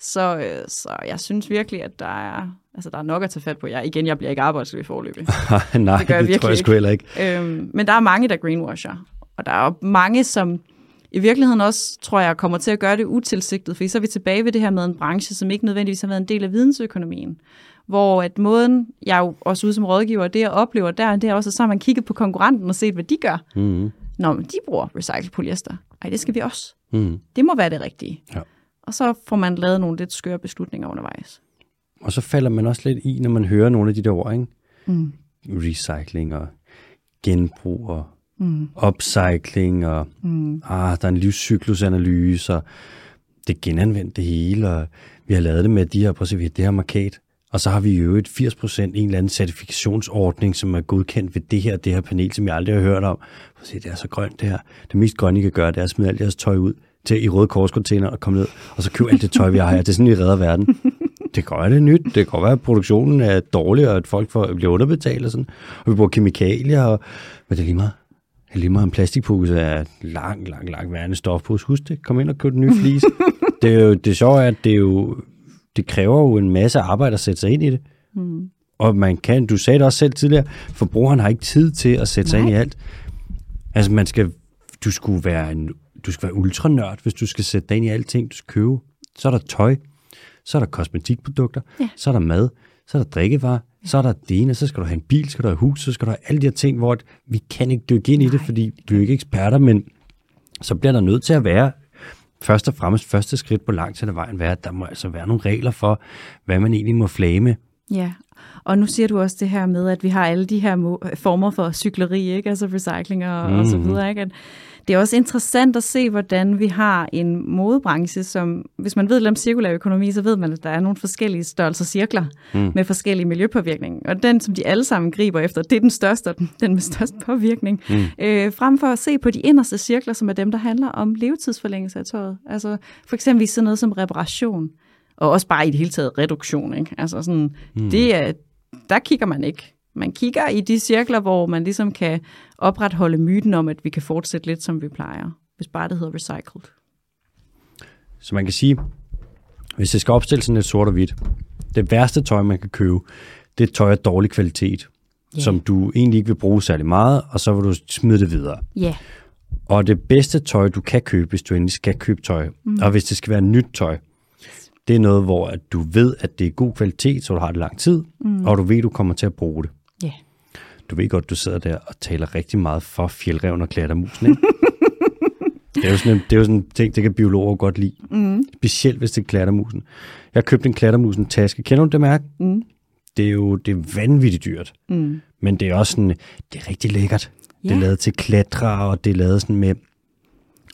så, øh, så jeg synes virkelig, at der er, altså, der er nok at tage fat på. Jeg, igen, jeg bliver ikke arbejdsløs forløbig. Nej, det, gør jeg det tror jeg sgu heller ikke. Øhm, men der er mange, der greenwasher. Og der er mange, som i virkeligheden også, tror jeg, kommer til at gøre det utilsigtet. For så er vi tilbage ved det her med en branche, som ikke nødvendigvis har været en del af vidensøkonomien. Hvor at måden, jeg jo også ude som rådgiver, det jeg oplever der, det er også, at så har man kigget på konkurrenten og set, hvad de gør. Mm-hmm. Nå, men de bruger recycled polyester. Ej, det skal vi også. Mm. Det må være det rigtige. Ja og så får man lavet nogle lidt skøre beslutninger undervejs. Og så falder man også lidt i, når man hører nogle af de der ord, ikke? Mm. Recycling og genbrug og mm. upcycling og mm. ah, der er en livscyklusanalyse og det er genanvendt det hele, og vi har lavet det med de her, prøv at se, vi har det her markat, og så har vi jo et 80% en eller anden certifikationsordning, som er godkendt ved det her, det her panel, som jeg aldrig har hørt om. Prøv at se, det er så grønt det her. Det mest grønne, I kan gøre, det er at smide alt jeres tøj ud til i røde korscontainer og komme ned, og så købe alt det tøj, vi har her. Det er sådan, vi redder verden. det kan være, det er nyt. Det kan være, at produktionen er dårlig, og at folk får, bliver underbetalt og sådan. Og vi bruger kemikalier, og, men det er lige meget. Det er lige meget en plastikpose er lang, lang, lang værende stofpose. Husk det. Kom ind og køb en ny flis. det er jo det sjove er, at det, er jo, det kræver jo en masse arbejde at sætte sig ind i det. Mm. Og man kan, du sagde det også selv tidligere, forbrugeren har ikke tid til at sætte sig Nej. ind i alt. Altså man skal, du skulle være en, du skal være ultranørd, hvis du skal sætte dig ind i alting, du skal købe. Så er der tøj, så er der kosmetikprodukter, ja. så er der mad, så er der drikkevarer, ja. så er der det ene, så skal du have en bil, så skal du have hus, så skal du have alle de her ting, hvor vi kan ikke dykke ind Nej. i det, fordi du er ikke eksperter, men så bliver der nødt til at være først og fremmest første skridt på langt til vejen være, at der må altså være nogle regler for, hvad man egentlig må flage med. Ja, og nu siger du også det her med, at vi har alle de her former for cykleri, ikke? altså recycling og, mm. og så mhm. videre. Ikke? At det er også interessant at se, hvordan vi har en modebranche, som, hvis man ved lidt om cirkulær økonomi, så ved man, at der er nogle forskellige størrelser cirkler mm. med forskellige miljøpåvirkninger. Og den, som de alle sammen griber efter, det er den største, den, den med størst påvirkning. Mm. Øh, frem for at se på de inderste cirkler, som er dem, der handler om levetidsforlængelse af tøjet. Altså for eksempel sådan noget som reparation og også bare i det hele taget reduktion. Ikke? Altså sådan, mm. det er, der kigger man ikke. Man kigger i de cirkler, hvor man ligesom kan opretholde myten om, at vi kan fortsætte lidt, som vi plejer, hvis bare det hedder recycled. Så man kan sige, hvis det skal opstilles sådan lidt sort og hvidt, det værste tøj, man kan købe, det er tøj af dårlig kvalitet, yeah. som du egentlig ikke vil bruge særlig meget, og så vil du smide det videre. Yeah. Og det bedste tøj, du kan købe, hvis du endelig skal købe tøj, mm. og hvis det skal være nyt tøj, det er noget, hvor at du ved, at det er god kvalitet, så du har det lang tid, mm. og du ved, at du kommer til at bruge det. Du ved godt, du sidder der og taler rigtig meget for fjeldreven og klattermusen, ikke? det, er jo sådan en, det er jo sådan en ting, det kan biologer godt lide. Mm. Specielt hvis det er klattermusen. Jeg har købt en klattermusen taske. Kender du det mærke? Mm. Det er jo det er vanvittigt dyrt. Mm. Men det er også sådan, det er rigtig lækkert. Yeah. Det er lavet til klatre, og det er lavet sådan med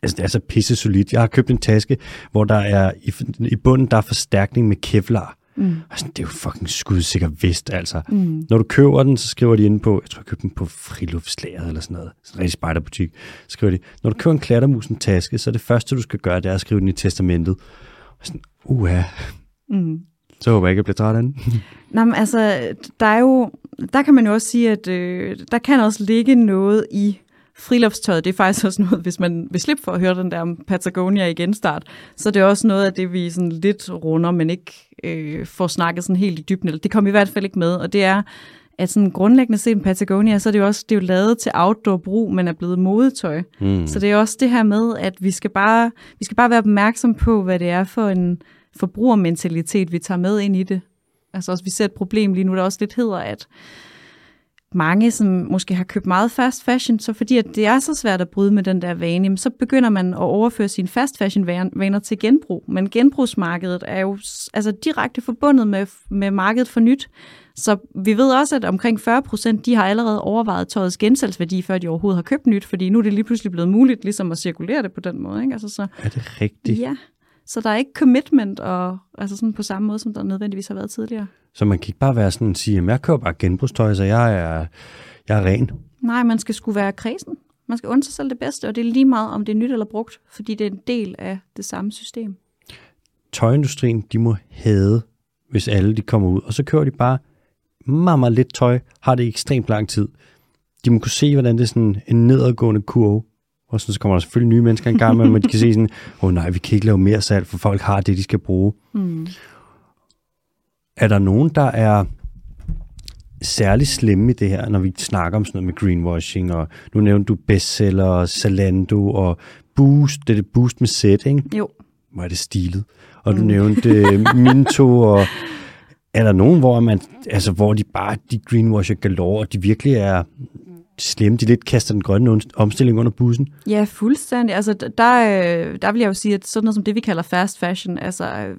Altså, det er så pisse solidt. Jeg har købt en taske, hvor der er i, i bunden, der er forstærkning med kevlar. Mm. Altså, det er jo fucking skudsikker vest, altså. Mm. Når du køber den, så skriver de inde på, jeg tror, jeg købte den på friluftslaget eller sådan noget, sådan en rigtig spejderbutik, skriver de, når du køber en klattermusen taske, så det første, du skal gøre, det er at skrive den i testamentet. Og sådan, uha. Mm. Så håber jeg ikke, jeg bliver træt af den. Nå, men altså, der er jo, der kan man jo også sige, at øh, der kan også ligge noget i friluftstøjet, det er faktisk også noget, hvis man vil slippe for at høre den der om Patagonia igen start, så det er også noget af det, vi sådan lidt runder, men ikke øh, får snakket sådan helt i dybden. Det kommer i hvert fald ikke med, og det er, at sådan grundlæggende set Patagonia, så er det jo også det er jo lavet til outdoor brug, men er blevet modetøj. Mm. Så det er også det her med, at vi skal bare, vi skal bare være opmærksom på, hvad det er for en forbrugermentalitet, vi tager med ind i det. Altså også, vi ser et problem lige nu, der også lidt hedder, at mange, som måske har købt meget fast fashion, så fordi at det er så svært at bryde med den der vane, så begynder man at overføre sine fast fashion vaner til genbrug. Men genbrugsmarkedet er jo altså direkte forbundet med, med markedet for nyt. Så vi ved også, at omkring 40 procent, de har allerede overvejet tøjets gensalgsværdi, før de overhovedet har købt nyt, fordi nu er det lige pludselig blevet muligt ligesom at cirkulere det på den måde. Ikke? Altså, så, er det rigtigt? Ja. Så der er ikke commitment og, altså sådan på samme måde, som der nødvendigvis har været tidligere. Så man kan ikke bare være sådan og sige, at jeg køber bare genbrugstøj, så jeg er, jeg er ren. Nej, man skal skulle være kredsen. Man skal undre sig selv det bedste, og det er lige meget, om det er nyt eller brugt, fordi det er en del af det samme system. Tøjindustrien, de må hade, hvis alle de kommer ud, og så kører de bare meget, meget lidt tøj, har det ekstremt lang tid. De må kunne se, hvordan det er sådan en nedadgående kurve, og så kommer der selvfølgelig nye mennesker en gang, men de kan se sådan, åh oh, nej, vi kan ikke lave mere salg, for folk har det, de skal bruge. Mm. Er der nogen, der er særlig slemme i det her, når vi snakker om sådan noget med greenwashing, og nu nævnte du bestseller, Zalando og Boost, det er det Boost med setting. Jo. Hvor er det stilet. Og du mm. nævnte øh, Minto, og er der nogen, hvor man, altså hvor de bare, de greenwasher galore, og de virkelig er slemme, de lidt kaster den grønne omstilling under bussen? Ja, fuldstændig. Altså, der, øh, der vil jeg jo sige, at sådan noget som det, vi kalder fast fashion, altså øh,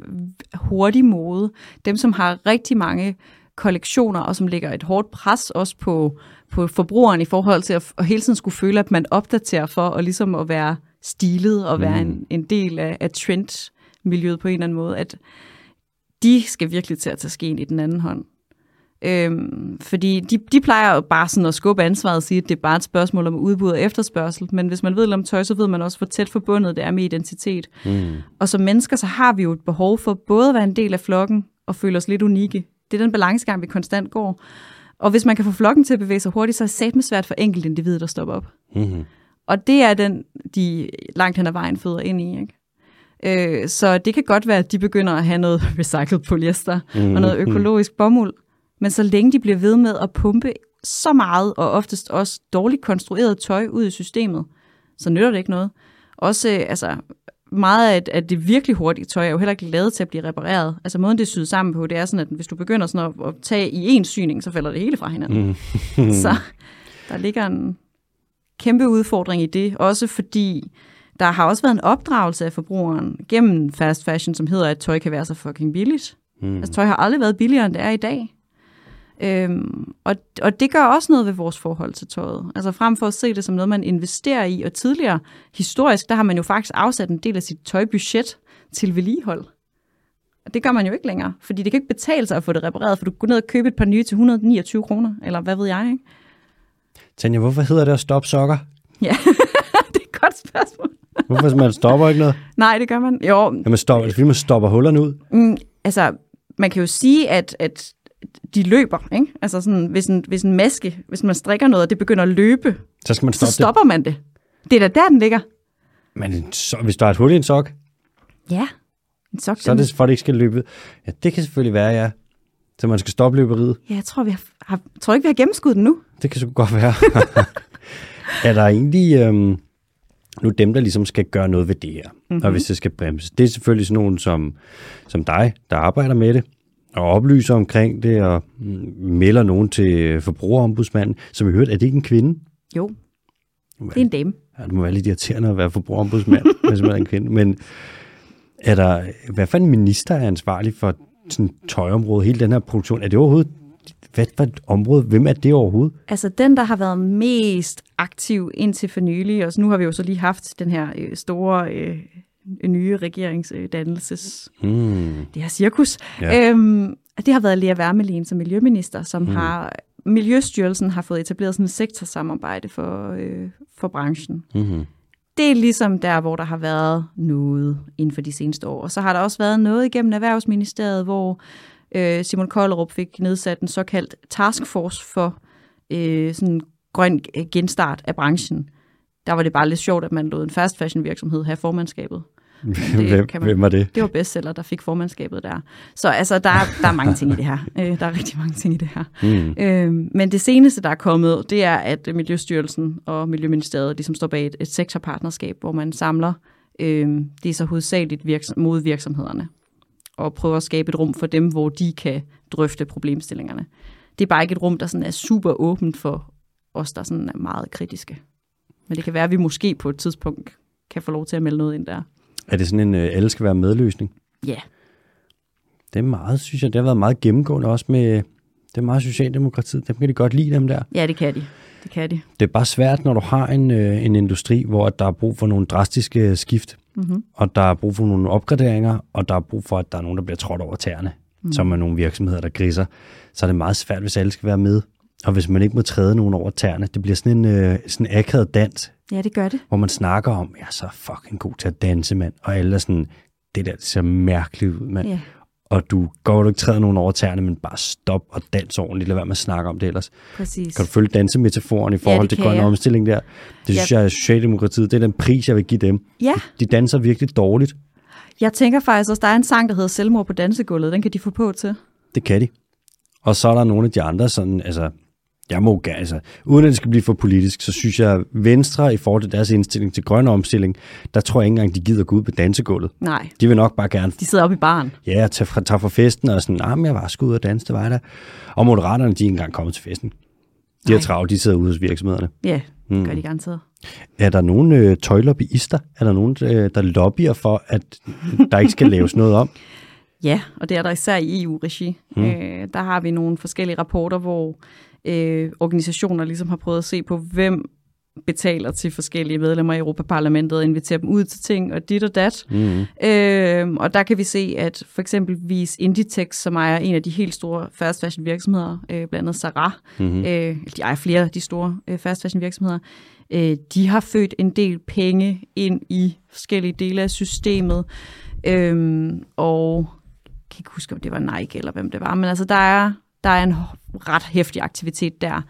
hurtig mode, dem, som har rigtig mange kollektioner, og som lægger et hårdt pres også på, på forbrugeren i forhold til at, at hele tiden skulle føle, at man opdaterer for at, ligesom at være stilet og være mm. en, en del af, af trendmiljøet på en eller anden måde, at de skal virkelig til at tage skeen i den anden hånd. Øhm, fordi de, de plejer jo bare sådan at skubbe ansvaret og sige, at det er bare et spørgsmål om udbud og efterspørgsel. Men hvis man ved om tøj, så ved man også, hvor tæt forbundet det er med identitet. Mm. Og som mennesker, så har vi jo et behov for både at være en del af flokken, og føle os lidt unikke. Det er den balancegang, vi konstant går. Og hvis man kan få flokken til at bevæge sig hurtigt, så er det satme svært for enkelt individer, der stopper op. Mm-hmm. Og det er den, de langt hen ad vejen føder ind i. Ikke? Øh, så det kan godt være, at de begynder at have noget recycled polyester mm-hmm. og noget økologisk bomuld. Men så længe de bliver ved med at pumpe så meget, og oftest også dårligt konstrueret tøj ud i systemet, så nytter det ikke noget. Også øh, altså, meget af, at det virkelig hurtige tøj er jo heller ikke lavet til at blive repareret. Altså måden det er syet sammen på, det er sådan, at hvis du begynder sådan at, at tage i en syning, så falder det hele fra hinanden. Mm. så der ligger en kæmpe udfordring i det, også fordi der har også været en opdragelse af forbrugeren gennem fast fashion, som hedder, at tøj kan være så fucking billigt. Mm. Altså tøj har aldrig været billigere, end det er i dag. Øhm, og, og det gør også noget ved vores forhold til tøjet. Altså frem for at se det som noget, man investerer i, og tidligere historisk, der har man jo faktisk afsat en del af sit tøjbudget til vedligehold. Og det gør man jo ikke længere, fordi det kan ikke betale sig at få det repareret, for du går ned og køber et par nye til 129 kroner, eller hvad ved jeg, ikke? Tanja, hvorfor hedder det at stoppe sokker? Ja, det er et godt spørgsmål. hvorfor man stopper ikke noget? Nej, det gør man. Jo. Jamen, stopper, det er fordi, man stopper hullerne ud. Mm, altså, man kan jo sige, at, at de løber. Ikke? Altså sådan, hvis, en, hvis en maske, hvis man strikker noget, og det begynder at løbe, så, skal man stoppe så stopper det. man det. Det er da der, den ligger. Men så, hvis der er et hul i en sok, ja, en sok, så er det for, at det ikke skal løbe. Ja, det kan selvfølgelig være, ja. Så man skal stoppe løberiet. Ja, jeg tror, vi har, har, tror ikke, vi har gennemskuddet den nu. Det kan så godt være. er der egentlig øhm, nu dem, der ligesom skal gøre noget ved det her, mm-hmm. og hvis det skal bremse? Det er selvfølgelig sådan nogen som, som dig, der arbejder med det, og oplyser omkring det, og mm, melder nogen til forbrugerombudsmanden. Som vi hørte, er det ikke en kvinde? Jo, det er en dame. Ja, det må være lidt irriterende at være forbrugerombudsmand, hvis man er en kvinde. Men er der, hvad for en minister er ansvarlig for sådan tøjområdet, hele den her produktion? Er det overhovedet hvad for et område? Hvem er det overhovedet? Altså den, der har været mest aktiv indtil for nylig, og nu har vi jo så lige haft den her øh, store øh, nye regeringsdannelses, mm. det her cirkus. Ja. Øhm, det har været Lea Wermelin som miljøminister, som mm. har Miljøstyrelsen har fået etableret sådan et sektorsamarbejde for, øh, for branchen. Mm-hmm. Det er ligesom der, hvor der har været noget inden for de seneste år. Og så har der også været noget igennem Erhvervsministeriet, hvor øh, Simon Kollerup fik nedsat en såkaldt taskforce for øh, sådan grøn genstart af branchen. Der var det bare lidt sjovt, at man lod en fast fashion virksomhed have formandskabet. Det, hvem, kan man, hvem var det? Det var bestseller, der fik formandskabet der. Så altså, der, der er mange ting i det her. Øh, der er rigtig mange ting i det her. Mm. Øh, men det seneste, der er kommet, det er, at Miljøstyrelsen og Miljøministeriet ligesom står bag et, et sektorpartnerskab, hvor man samler, øh, det er så hovedsageligt virksom, mod virksomhederne, og prøver at skabe et rum for dem, hvor de kan drøfte problemstillingerne. Det er bare ikke et rum, der sådan er super åbent for os, der sådan er meget kritiske. Men det kan være, at vi måske på et tidspunkt kan få lov til at melde noget ind der. Er det sådan en, øh, alle skal være medløsning? Ja. Yeah. Det er meget, synes jeg, det har været meget gennemgående også med, det er meget Socialdemokratiet. Dem kan de godt lide, dem der. Ja, det kan de. Det kan de. Det er bare svært, når du har en, øh, en industri, hvor der er brug for nogle drastiske skift, mm-hmm. og der er brug for nogle opgraderinger, og der er brug for, at der er nogen, der bliver trådt over tæerne, mm. som er nogle virksomheder, der griser. Så er det meget svært, hvis alle skal være med. Og hvis man ikke må træde nogen over tæerne, det bliver sådan en øh, sådan akavet dans. Ja, det gør det. Hvor man snakker om, jeg er så fucking god til at danse, mand. Og alle er sådan, det der det ser mærkeligt ud, mand. Ja. Og du går du ikke træde nogen over tæerne, men bare stop og dans ordentligt. Lad være med at snakke om det ellers. Præcis. Kan du følge dansemetaforen i forhold ja, til grøn omstilling der? Det synes ja. jeg er Socialdemokratiet. Det er den pris, jeg vil give dem. Ja. De danser virkelig dårligt. Jeg tænker faktisk også, der er en sang, der hedder Selvmord på dansegulvet. Den kan de få på til. Det kan de. Og så er der nogle af de andre, sådan, altså, jeg må gerne, altså, uden at det skal blive for politisk, så synes jeg, Venstre i forhold til deres indstilling til grøn omstilling, der tror jeg ikke engang, de gider gå ud på dansegulvet. Nej. De vil nok bare gerne... De sidder oppe i baren. Ja, tage fra, tage fra festen og sådan, ah, men jeg var sgu ud og danse, det var der. Og moderaterne, de er ikke engang kommet til festen. De har travlt, de sidder ude hos virksomhederne. Ja, mm. gør de garanteret. Er der nogen øh, tøjlobbyister? Er der nogen, øh, der lobbyer for, at der ikke skal laves noget om? Ja, og det er der især i EU-regi. Mm. Øh, der har vi nogle forskellige rapporter, hvor øh, organisationer ligesom har prøvet at se på, hvem betaler til forskellige medlemmer i Europaparlamentet og inviterer dem ud til ting og dit og dat. Mm. Øh, og der kan vi se, at for eksempelvis Inditex, som ejer en af de helt store fast fashion virksomheder, øh, blandt andet Zara, mm-hmm. øh, de ejer flere af de store øh, fast fashion virksomheder, øh, de har født en del penge ind i forskellige dele af systemet. Øh, og kan ikke huske, om det var Nike eller hvem det var, men altså der er, der er en ret hæftig aktivitet der.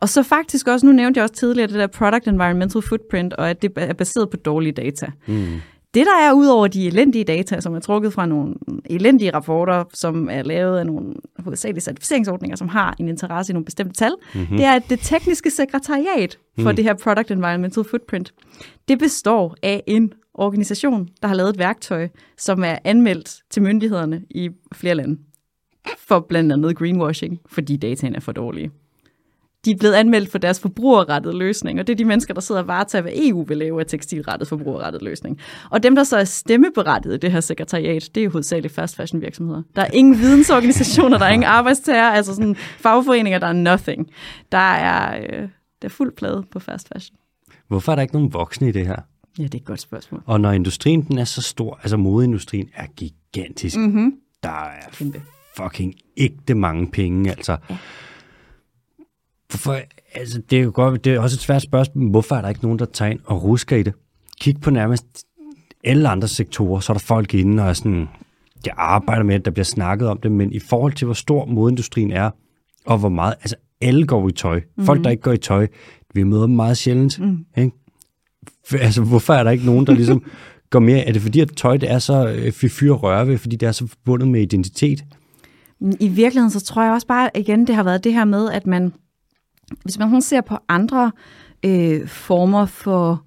Og så faktisk også, nu nævnte jeg også tidligere det der product environmental footprint, og at det er baseret på dårlige data. Mm. Det, der er ud over de elendige data, som er trukket fra nogle elendige rapporter, som er lavet af nogle hovedsagelige certificeringsordninger, som har en interesse i nogle bestemte tal, mm-hmm. det er, at det tekniske sekretariat for mm. det her Product Environmental Footprint, det består af en organisation, der har lavet et værktøj, som er anmeldt til myndighederne i flere lande for blandt andet greenwashing, fordi dataen er for dårlige de er blevet anmeldt for deres forbrugerrettede løsning, og det er de mennesker, der sidder og varetager, hvad EU vil lave af tekstilrettet forbrugerrettet løsning. Og dem, der så er stemmeberettiget i det her sekretariat, det er hovedsageligt fast fashion virksomheder. Der er ingen vidensorganisationer, der er ingen arbejdstager, altså sådan fagforeninger, der er nothing. Der er, øh, der er fuld plade på fast fashion. Hvorfor er der ikke nogen voksne i det her? Ja, det er et godt spørgsmål. Og når industrien den er så stor, altså modeindustrien er gigantisk, mm-hmm. der er Kæmpe. Fucking ægte mange penge, altså. Ja Hvorfor, altså, det er jo godt, det er også et svært spørgsmål, hvorfor er der ikke nogen, der tager ind og rusker i det? Kig på nærmest alle andre sektorer, så er der folk inde og er sådan, jeg arbejder med det, der bliver snakket om det, men i forhold til, hvor stor modindustrien er, og hvor meget, altså alle går i tøj. Mm-hmm. Folk, der ikke går i tøj, vi møder dem meget sjældent. Mm. Ikke? Altså, hvorfor er der ikke nogen, der ligesom går mere? Er det fordi, at tøj det er så øh, fyr og røre ved, fordi det er så forbundet med identitet? I virkeligheden, så tror jeg også bare, igen, det har været det her med, at man hvis man ser på andre øh, former for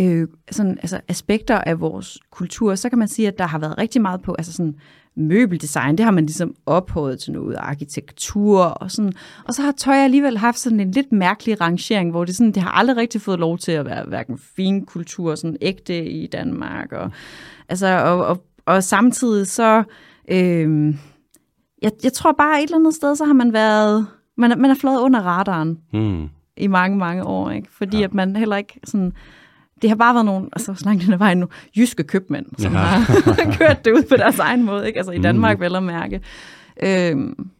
øh, sådan, altså aspekter af vores kultur, så kan man sige, at der har været rigtig meget på altså sådan, møbeldesign, det har man ligesom ophøjet til noget arkitektur og sådan. Og så har tøj alligevel haft sådan en lidt mærkelig rangering, hvor det, sådan, det har aldrig rigtig fået lov til at være hverken fin kultur, sådan ægte i Danmark. Og, altså, og, og, og samtidig så, øh, jeg, jeg tror bare et eller andet sted, så har man været man, man er flået under radaren mm. i mange, mange år, ikke? fordi ja. at man heller ikke sådan... Det har bare været nogle, altså så langt den vej nu, jyske købmænd, som ja. har kørt det ud på deres egen måde, ikke? altså i Danmark mm. vel at mærke. Øhm,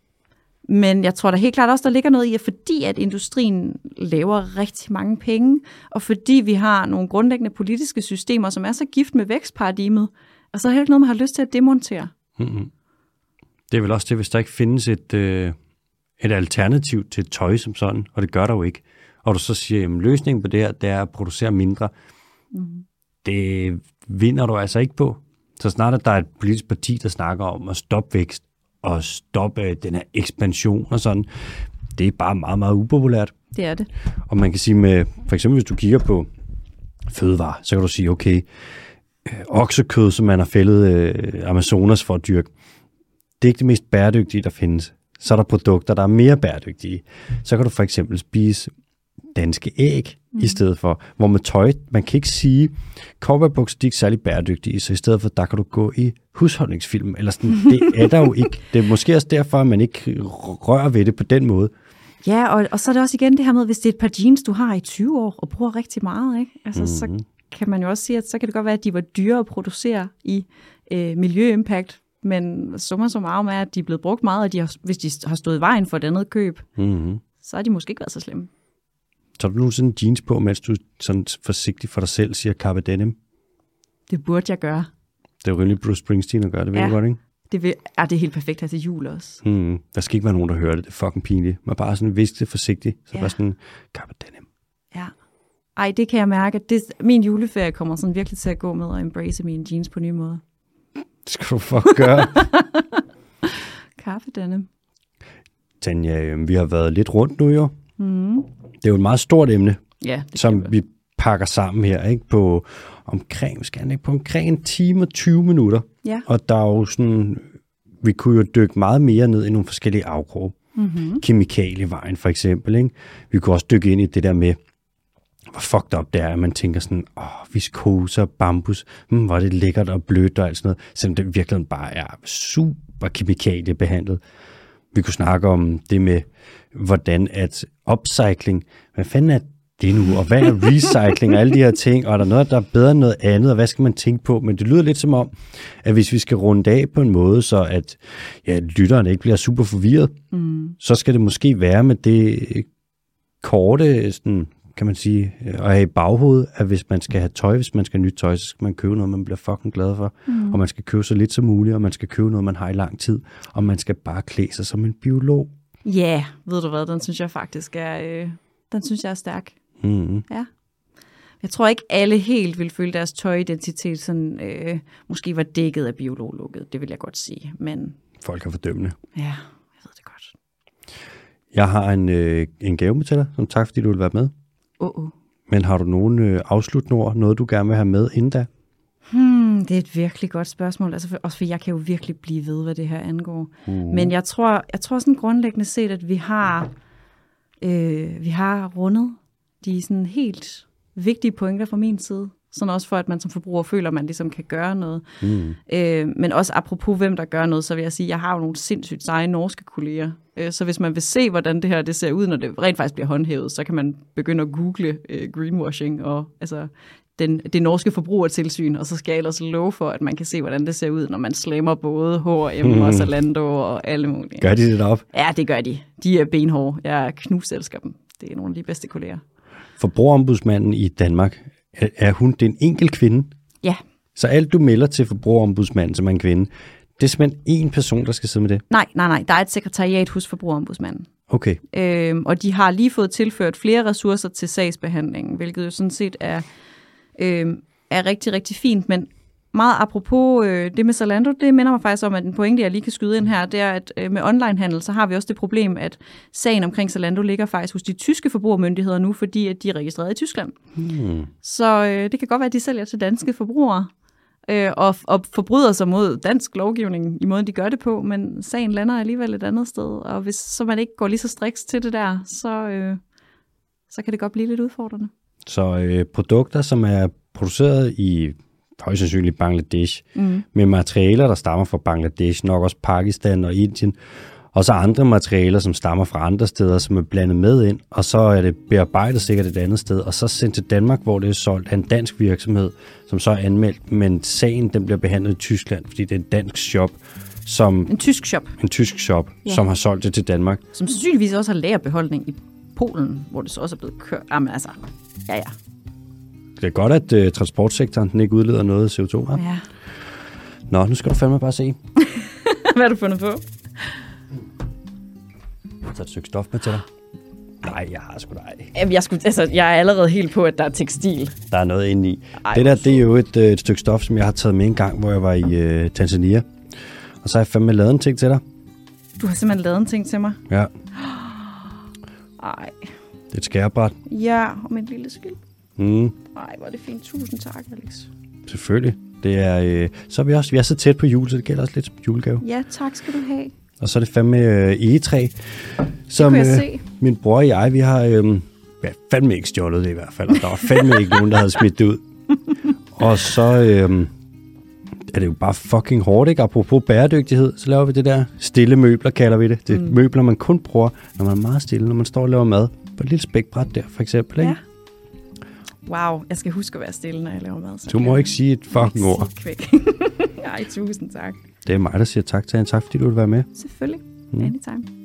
men jeg tror da helt klart også, der ligger noget i, at fordi at industrien laver rigtig mange penge, og fordi vi har nogle grundlæggende politiske systemer, som er så gift med vækstparadigmet, og så er det ikke noget, man har lyst til at demontere. Mm-hmm. Det er vel også det, hvis der ikke findes et, øh, et alternativ til tøj som sådan, og det gør der jo ikke. Og du så siger, at løsningen på det her, det er at producere mindre. Mm. Det vinder du altså ikke på. Så snart at der er et politisk parti, der snakker om at stoppe vækst og stoppe den her ekspansion og sådan, det er bare meget, meget upopulært. Det er det. Og man kan sige med, for eksempel hvis du kigger på fødevare, så kan du sige, okay, øh, oksekød, som man har fældet øh, Amazonas for at dyrke, det er ikke det mest bæredygtige, der findes så er der produkter, der er mere bæredygtige. Så kan du for eksempel spise danske æg mm. i stedet for, hvor med tøj, man kan ikke sige, cowboybukser, de er ikke særlig bæredygtige, så i stedet for, der kan du gå i husholdningsfilm, eller sådan, det er der jo ikke. Det er måske også derfor, at man ikke rører ved det på den måde. Ja, og, og så er det også igen det her med, hvis det er et par jeans, du har i 20 år, og bruger rigtig meget, ikke? Altså, mm-hmm. så mhm. kan man jo også sige, at så kan det godt være, at de var dyre at producere i øh, miljøimpact, men summa summarum er, at de er blevet brugt meget, og de har, hvis de har stået i vejen for et andet køb, mm-hmm. så har de måske ikke været så slemme. Så du sådan jeans på, mens du sådan forsigtigt for dig selv siger Carpe Denim? Det burde jeg gøre. Det er jo rimelig Bruce Springsteen at gøre det, ved ja. du godt, ikke? Det vil, er det helt perfekt her til jul også. Mm, der skal ikke være nogen, der hører det. Det er fucking pinligt. Man bare sådan viske det forsigtigt. Så ja. bare sådan, Carpe Denim. Ja. Ej, det kan jeg mærke. Det, min juleferie kommer sådan virkelig til at gå med at embrace mine jeans på nye måder. Det skal du fuck gøre. Kaffe, denne. Tanja, øhm, vi har været lidt rundt nu jo. Mm. Det er jo et meget stort emne, ja, som vi pakker sammen her, ikke? På omkring, skal ikke, på omkring en time og 20 minutter. Ja. Og der er jo sådan, vi kunne jo dykke meget mere ned i nogle forskellige afgrupper. Mm-hmm. Kemikalievejen for eksempel, ikke? Vi kunne også dykke ind i det der med, hvor fucked up det er, at man tænker sådan, åh, oh, viskose og bambus, hmm, hvor er det lækkert og blødt og alt sådan noget, selvom det virkelig bare er super kemikaliebehandlet. Vi kunne snakke om det med, hvordan at upcycling, hvad fanden er det nu, og hvad er recycling og alle de her ting, og er der noget, der er bedre end noget andet, og hvad skal man tænke på? Men det lyder lidt som om, at hvis vi skal runde af på en måde, så at ja, lytteren ikke bliver super forvirret, mm. så skal det måske være med det korte sådan, kan man sige, øh, at have i baghovedet, at hvis man skal have tøj, hvis man skal have nyt tøj, så skal man købe noget, man bliver fucking glad for. Mm. Og man skal købe så lidt som muligt, og man skal købe noget, man har i lang tid. Og man skal bare klæde sig som en biolog. Ja, yeah, ved du hvad, den synes jeg faktisk er, øh, den synes jeg er stærk. Mm. Ja. Jeg tror ikke, alle helt vil føle deres tøjidentitet sådan, øh, måske var dækket af biologlukket, det vil jeg godt sige. Men Folk er fordømmende. ja, jeg ved det godt. Jeg har en, øh, en gave med til dig, som tak, fordi du vil være med. Åh, oh. Men har du nogen øh, afsluttende ord, noget du gerne vil have med inden da? Hmm, det er et virkelig godt spørgsmål, altså for, også for jeg kan jo virkelig blive ved, hvad det her angår. Uh. Men jeg tror, jeg tror sådan grundlæggende set, at vi har, øh, vi har rundet de sådan helt vigtige pointer fra min side. Sådan også for, at man som forbruger føler, at man ligesom kan gøre noget. Mm. Øh, men også apropos, hvem der gør noget, så vil jeg sige, at jeg har jo nogle sindssygt seje norske kolleger. Øh, så hvis man vil se, hvordan det her det ser ud, når det rent faktisk bliver håndhævet, så kan man begynde at google øh, greenwashing og altså den, det norske forbrugertilsyn, og så skal jeg ellers love for, at man kan se, hvordan det ser ud, når man slammer både H&M og Zalando og alle mulige. Gør de det op? Ja, det gør de. De er benhårde. Jeg knust elsker dem. Det er nogle af de bedste kolleger. Forbrugerombudsmanden i Danmark, er, er hun den enkelt kvinde? Ja. Så alt du melder til forbrugerombudsmanden som er en kvinde, det er simpelthen én person, der skal sidde med det? Nej, nej, nej. Der er et sekretariat hos forbrugerombudsmanden. Okay. Øhm, og de har lige fået tilført flere ressourcer til sagsbehandlingen, hvilket jo sådan set er, øhm, er rigtig, rigtig fint. Men meget apropos øh, det med Zalando, det minder mig faktisk om, at en pointe, jeg lige kan skyde ind her, det er, at øh, med onlinehandel, så har vi også det problem, at sagen omkring Zalando ligger faktisk hos de tyske forbrugermyndigheder nu, fordi at de er registreret i Tyskland. Hmm. Så øh, det kan godt være, at de sælger til danske forbrugere, øh, og, og forbryder sig mod dansk lovgivning i måden, de gør det på, men sagen lander alligevel et andet sted, og hvis så man ikke går lige så striks til det der, så, øh, så kan det godt blive lidt udfordrende. Så øh, produkter, som er produceret i højst sandsynligt Bangladesh, Mm. med materialer, der stammer fra Bangladesh, nok også Pakistan og Indien, og så andre materialer, som stammer fra andre steder, som er blandet med ind, og så er det bearbejdet sikkert et andet sted, og så sendt til Danmark, hvor det er solgt af en dansk virksomhed, som så er anmeldt, men sagen den bliver behandlet i Tyskland, fordi det er en dansk shop, som En tysk shop, en tysk shop, Ja. som har solgt det til Danmark. som sandsynligvis også har lagerbeholdning i Polen, hvor det så også er blevet kørt. Jamen altså, ja ja. Det er godt, at øh, transportsektoren den ikke udleder noget CO2. Ja. ja. Nå, nu skal du fandme bare se. Hvad har du fundet på? Jeg har taget et stykke stof med til dig. Nej, jeg har sgu da ej. Jeg, skulle, altså, jeg er allerede helt på, at der er tekstil. Der er noget inde i. Ej, det der, det er jo et, øh, et stykke stof, som jeg har taget med en gang, hvor jeg var i øh, Tanzania. Og så har jeg fandme lavet en ting til dig. Du har simpelthen lavet en ting til mig. Ja, Ej, det er et skærebræt. ja, og et lille skilt. Mm, Ej, hvor er det fint. Tusind tak, Alex. selvfølgelig. Det er, øh, så er vi også vi er så tæt på jul, så det gælder også lidt som julegave. Ja, tak skal du have. Og så er det fandme øh, egetræ, som øh, se. min bror og jeg, vi har øh, ja, fandme ikke stjålet det i hvert fald. Og der var fandme ikke nogen, der havde smidt det ud. Og så øh, er det jo bare fucking hårdt, ikke? Apropos bæredygtighed, så laver vi det der stille møbler, kalder vi det. Det er mm. møbler, man kun bruger, når man er meget stille, når man står og laver mad. På et lille spækbræt der, for eksempel, ikke? Ja. Wow, jeg skal huske at være stille, når jeg laver mad. Så Du må ikke sige et fucking ord. Ej, tusind tak. Det er mig, der siger tak til en. Tak, fordi du vil være med. Selvfølgelig. Mm. Anytime.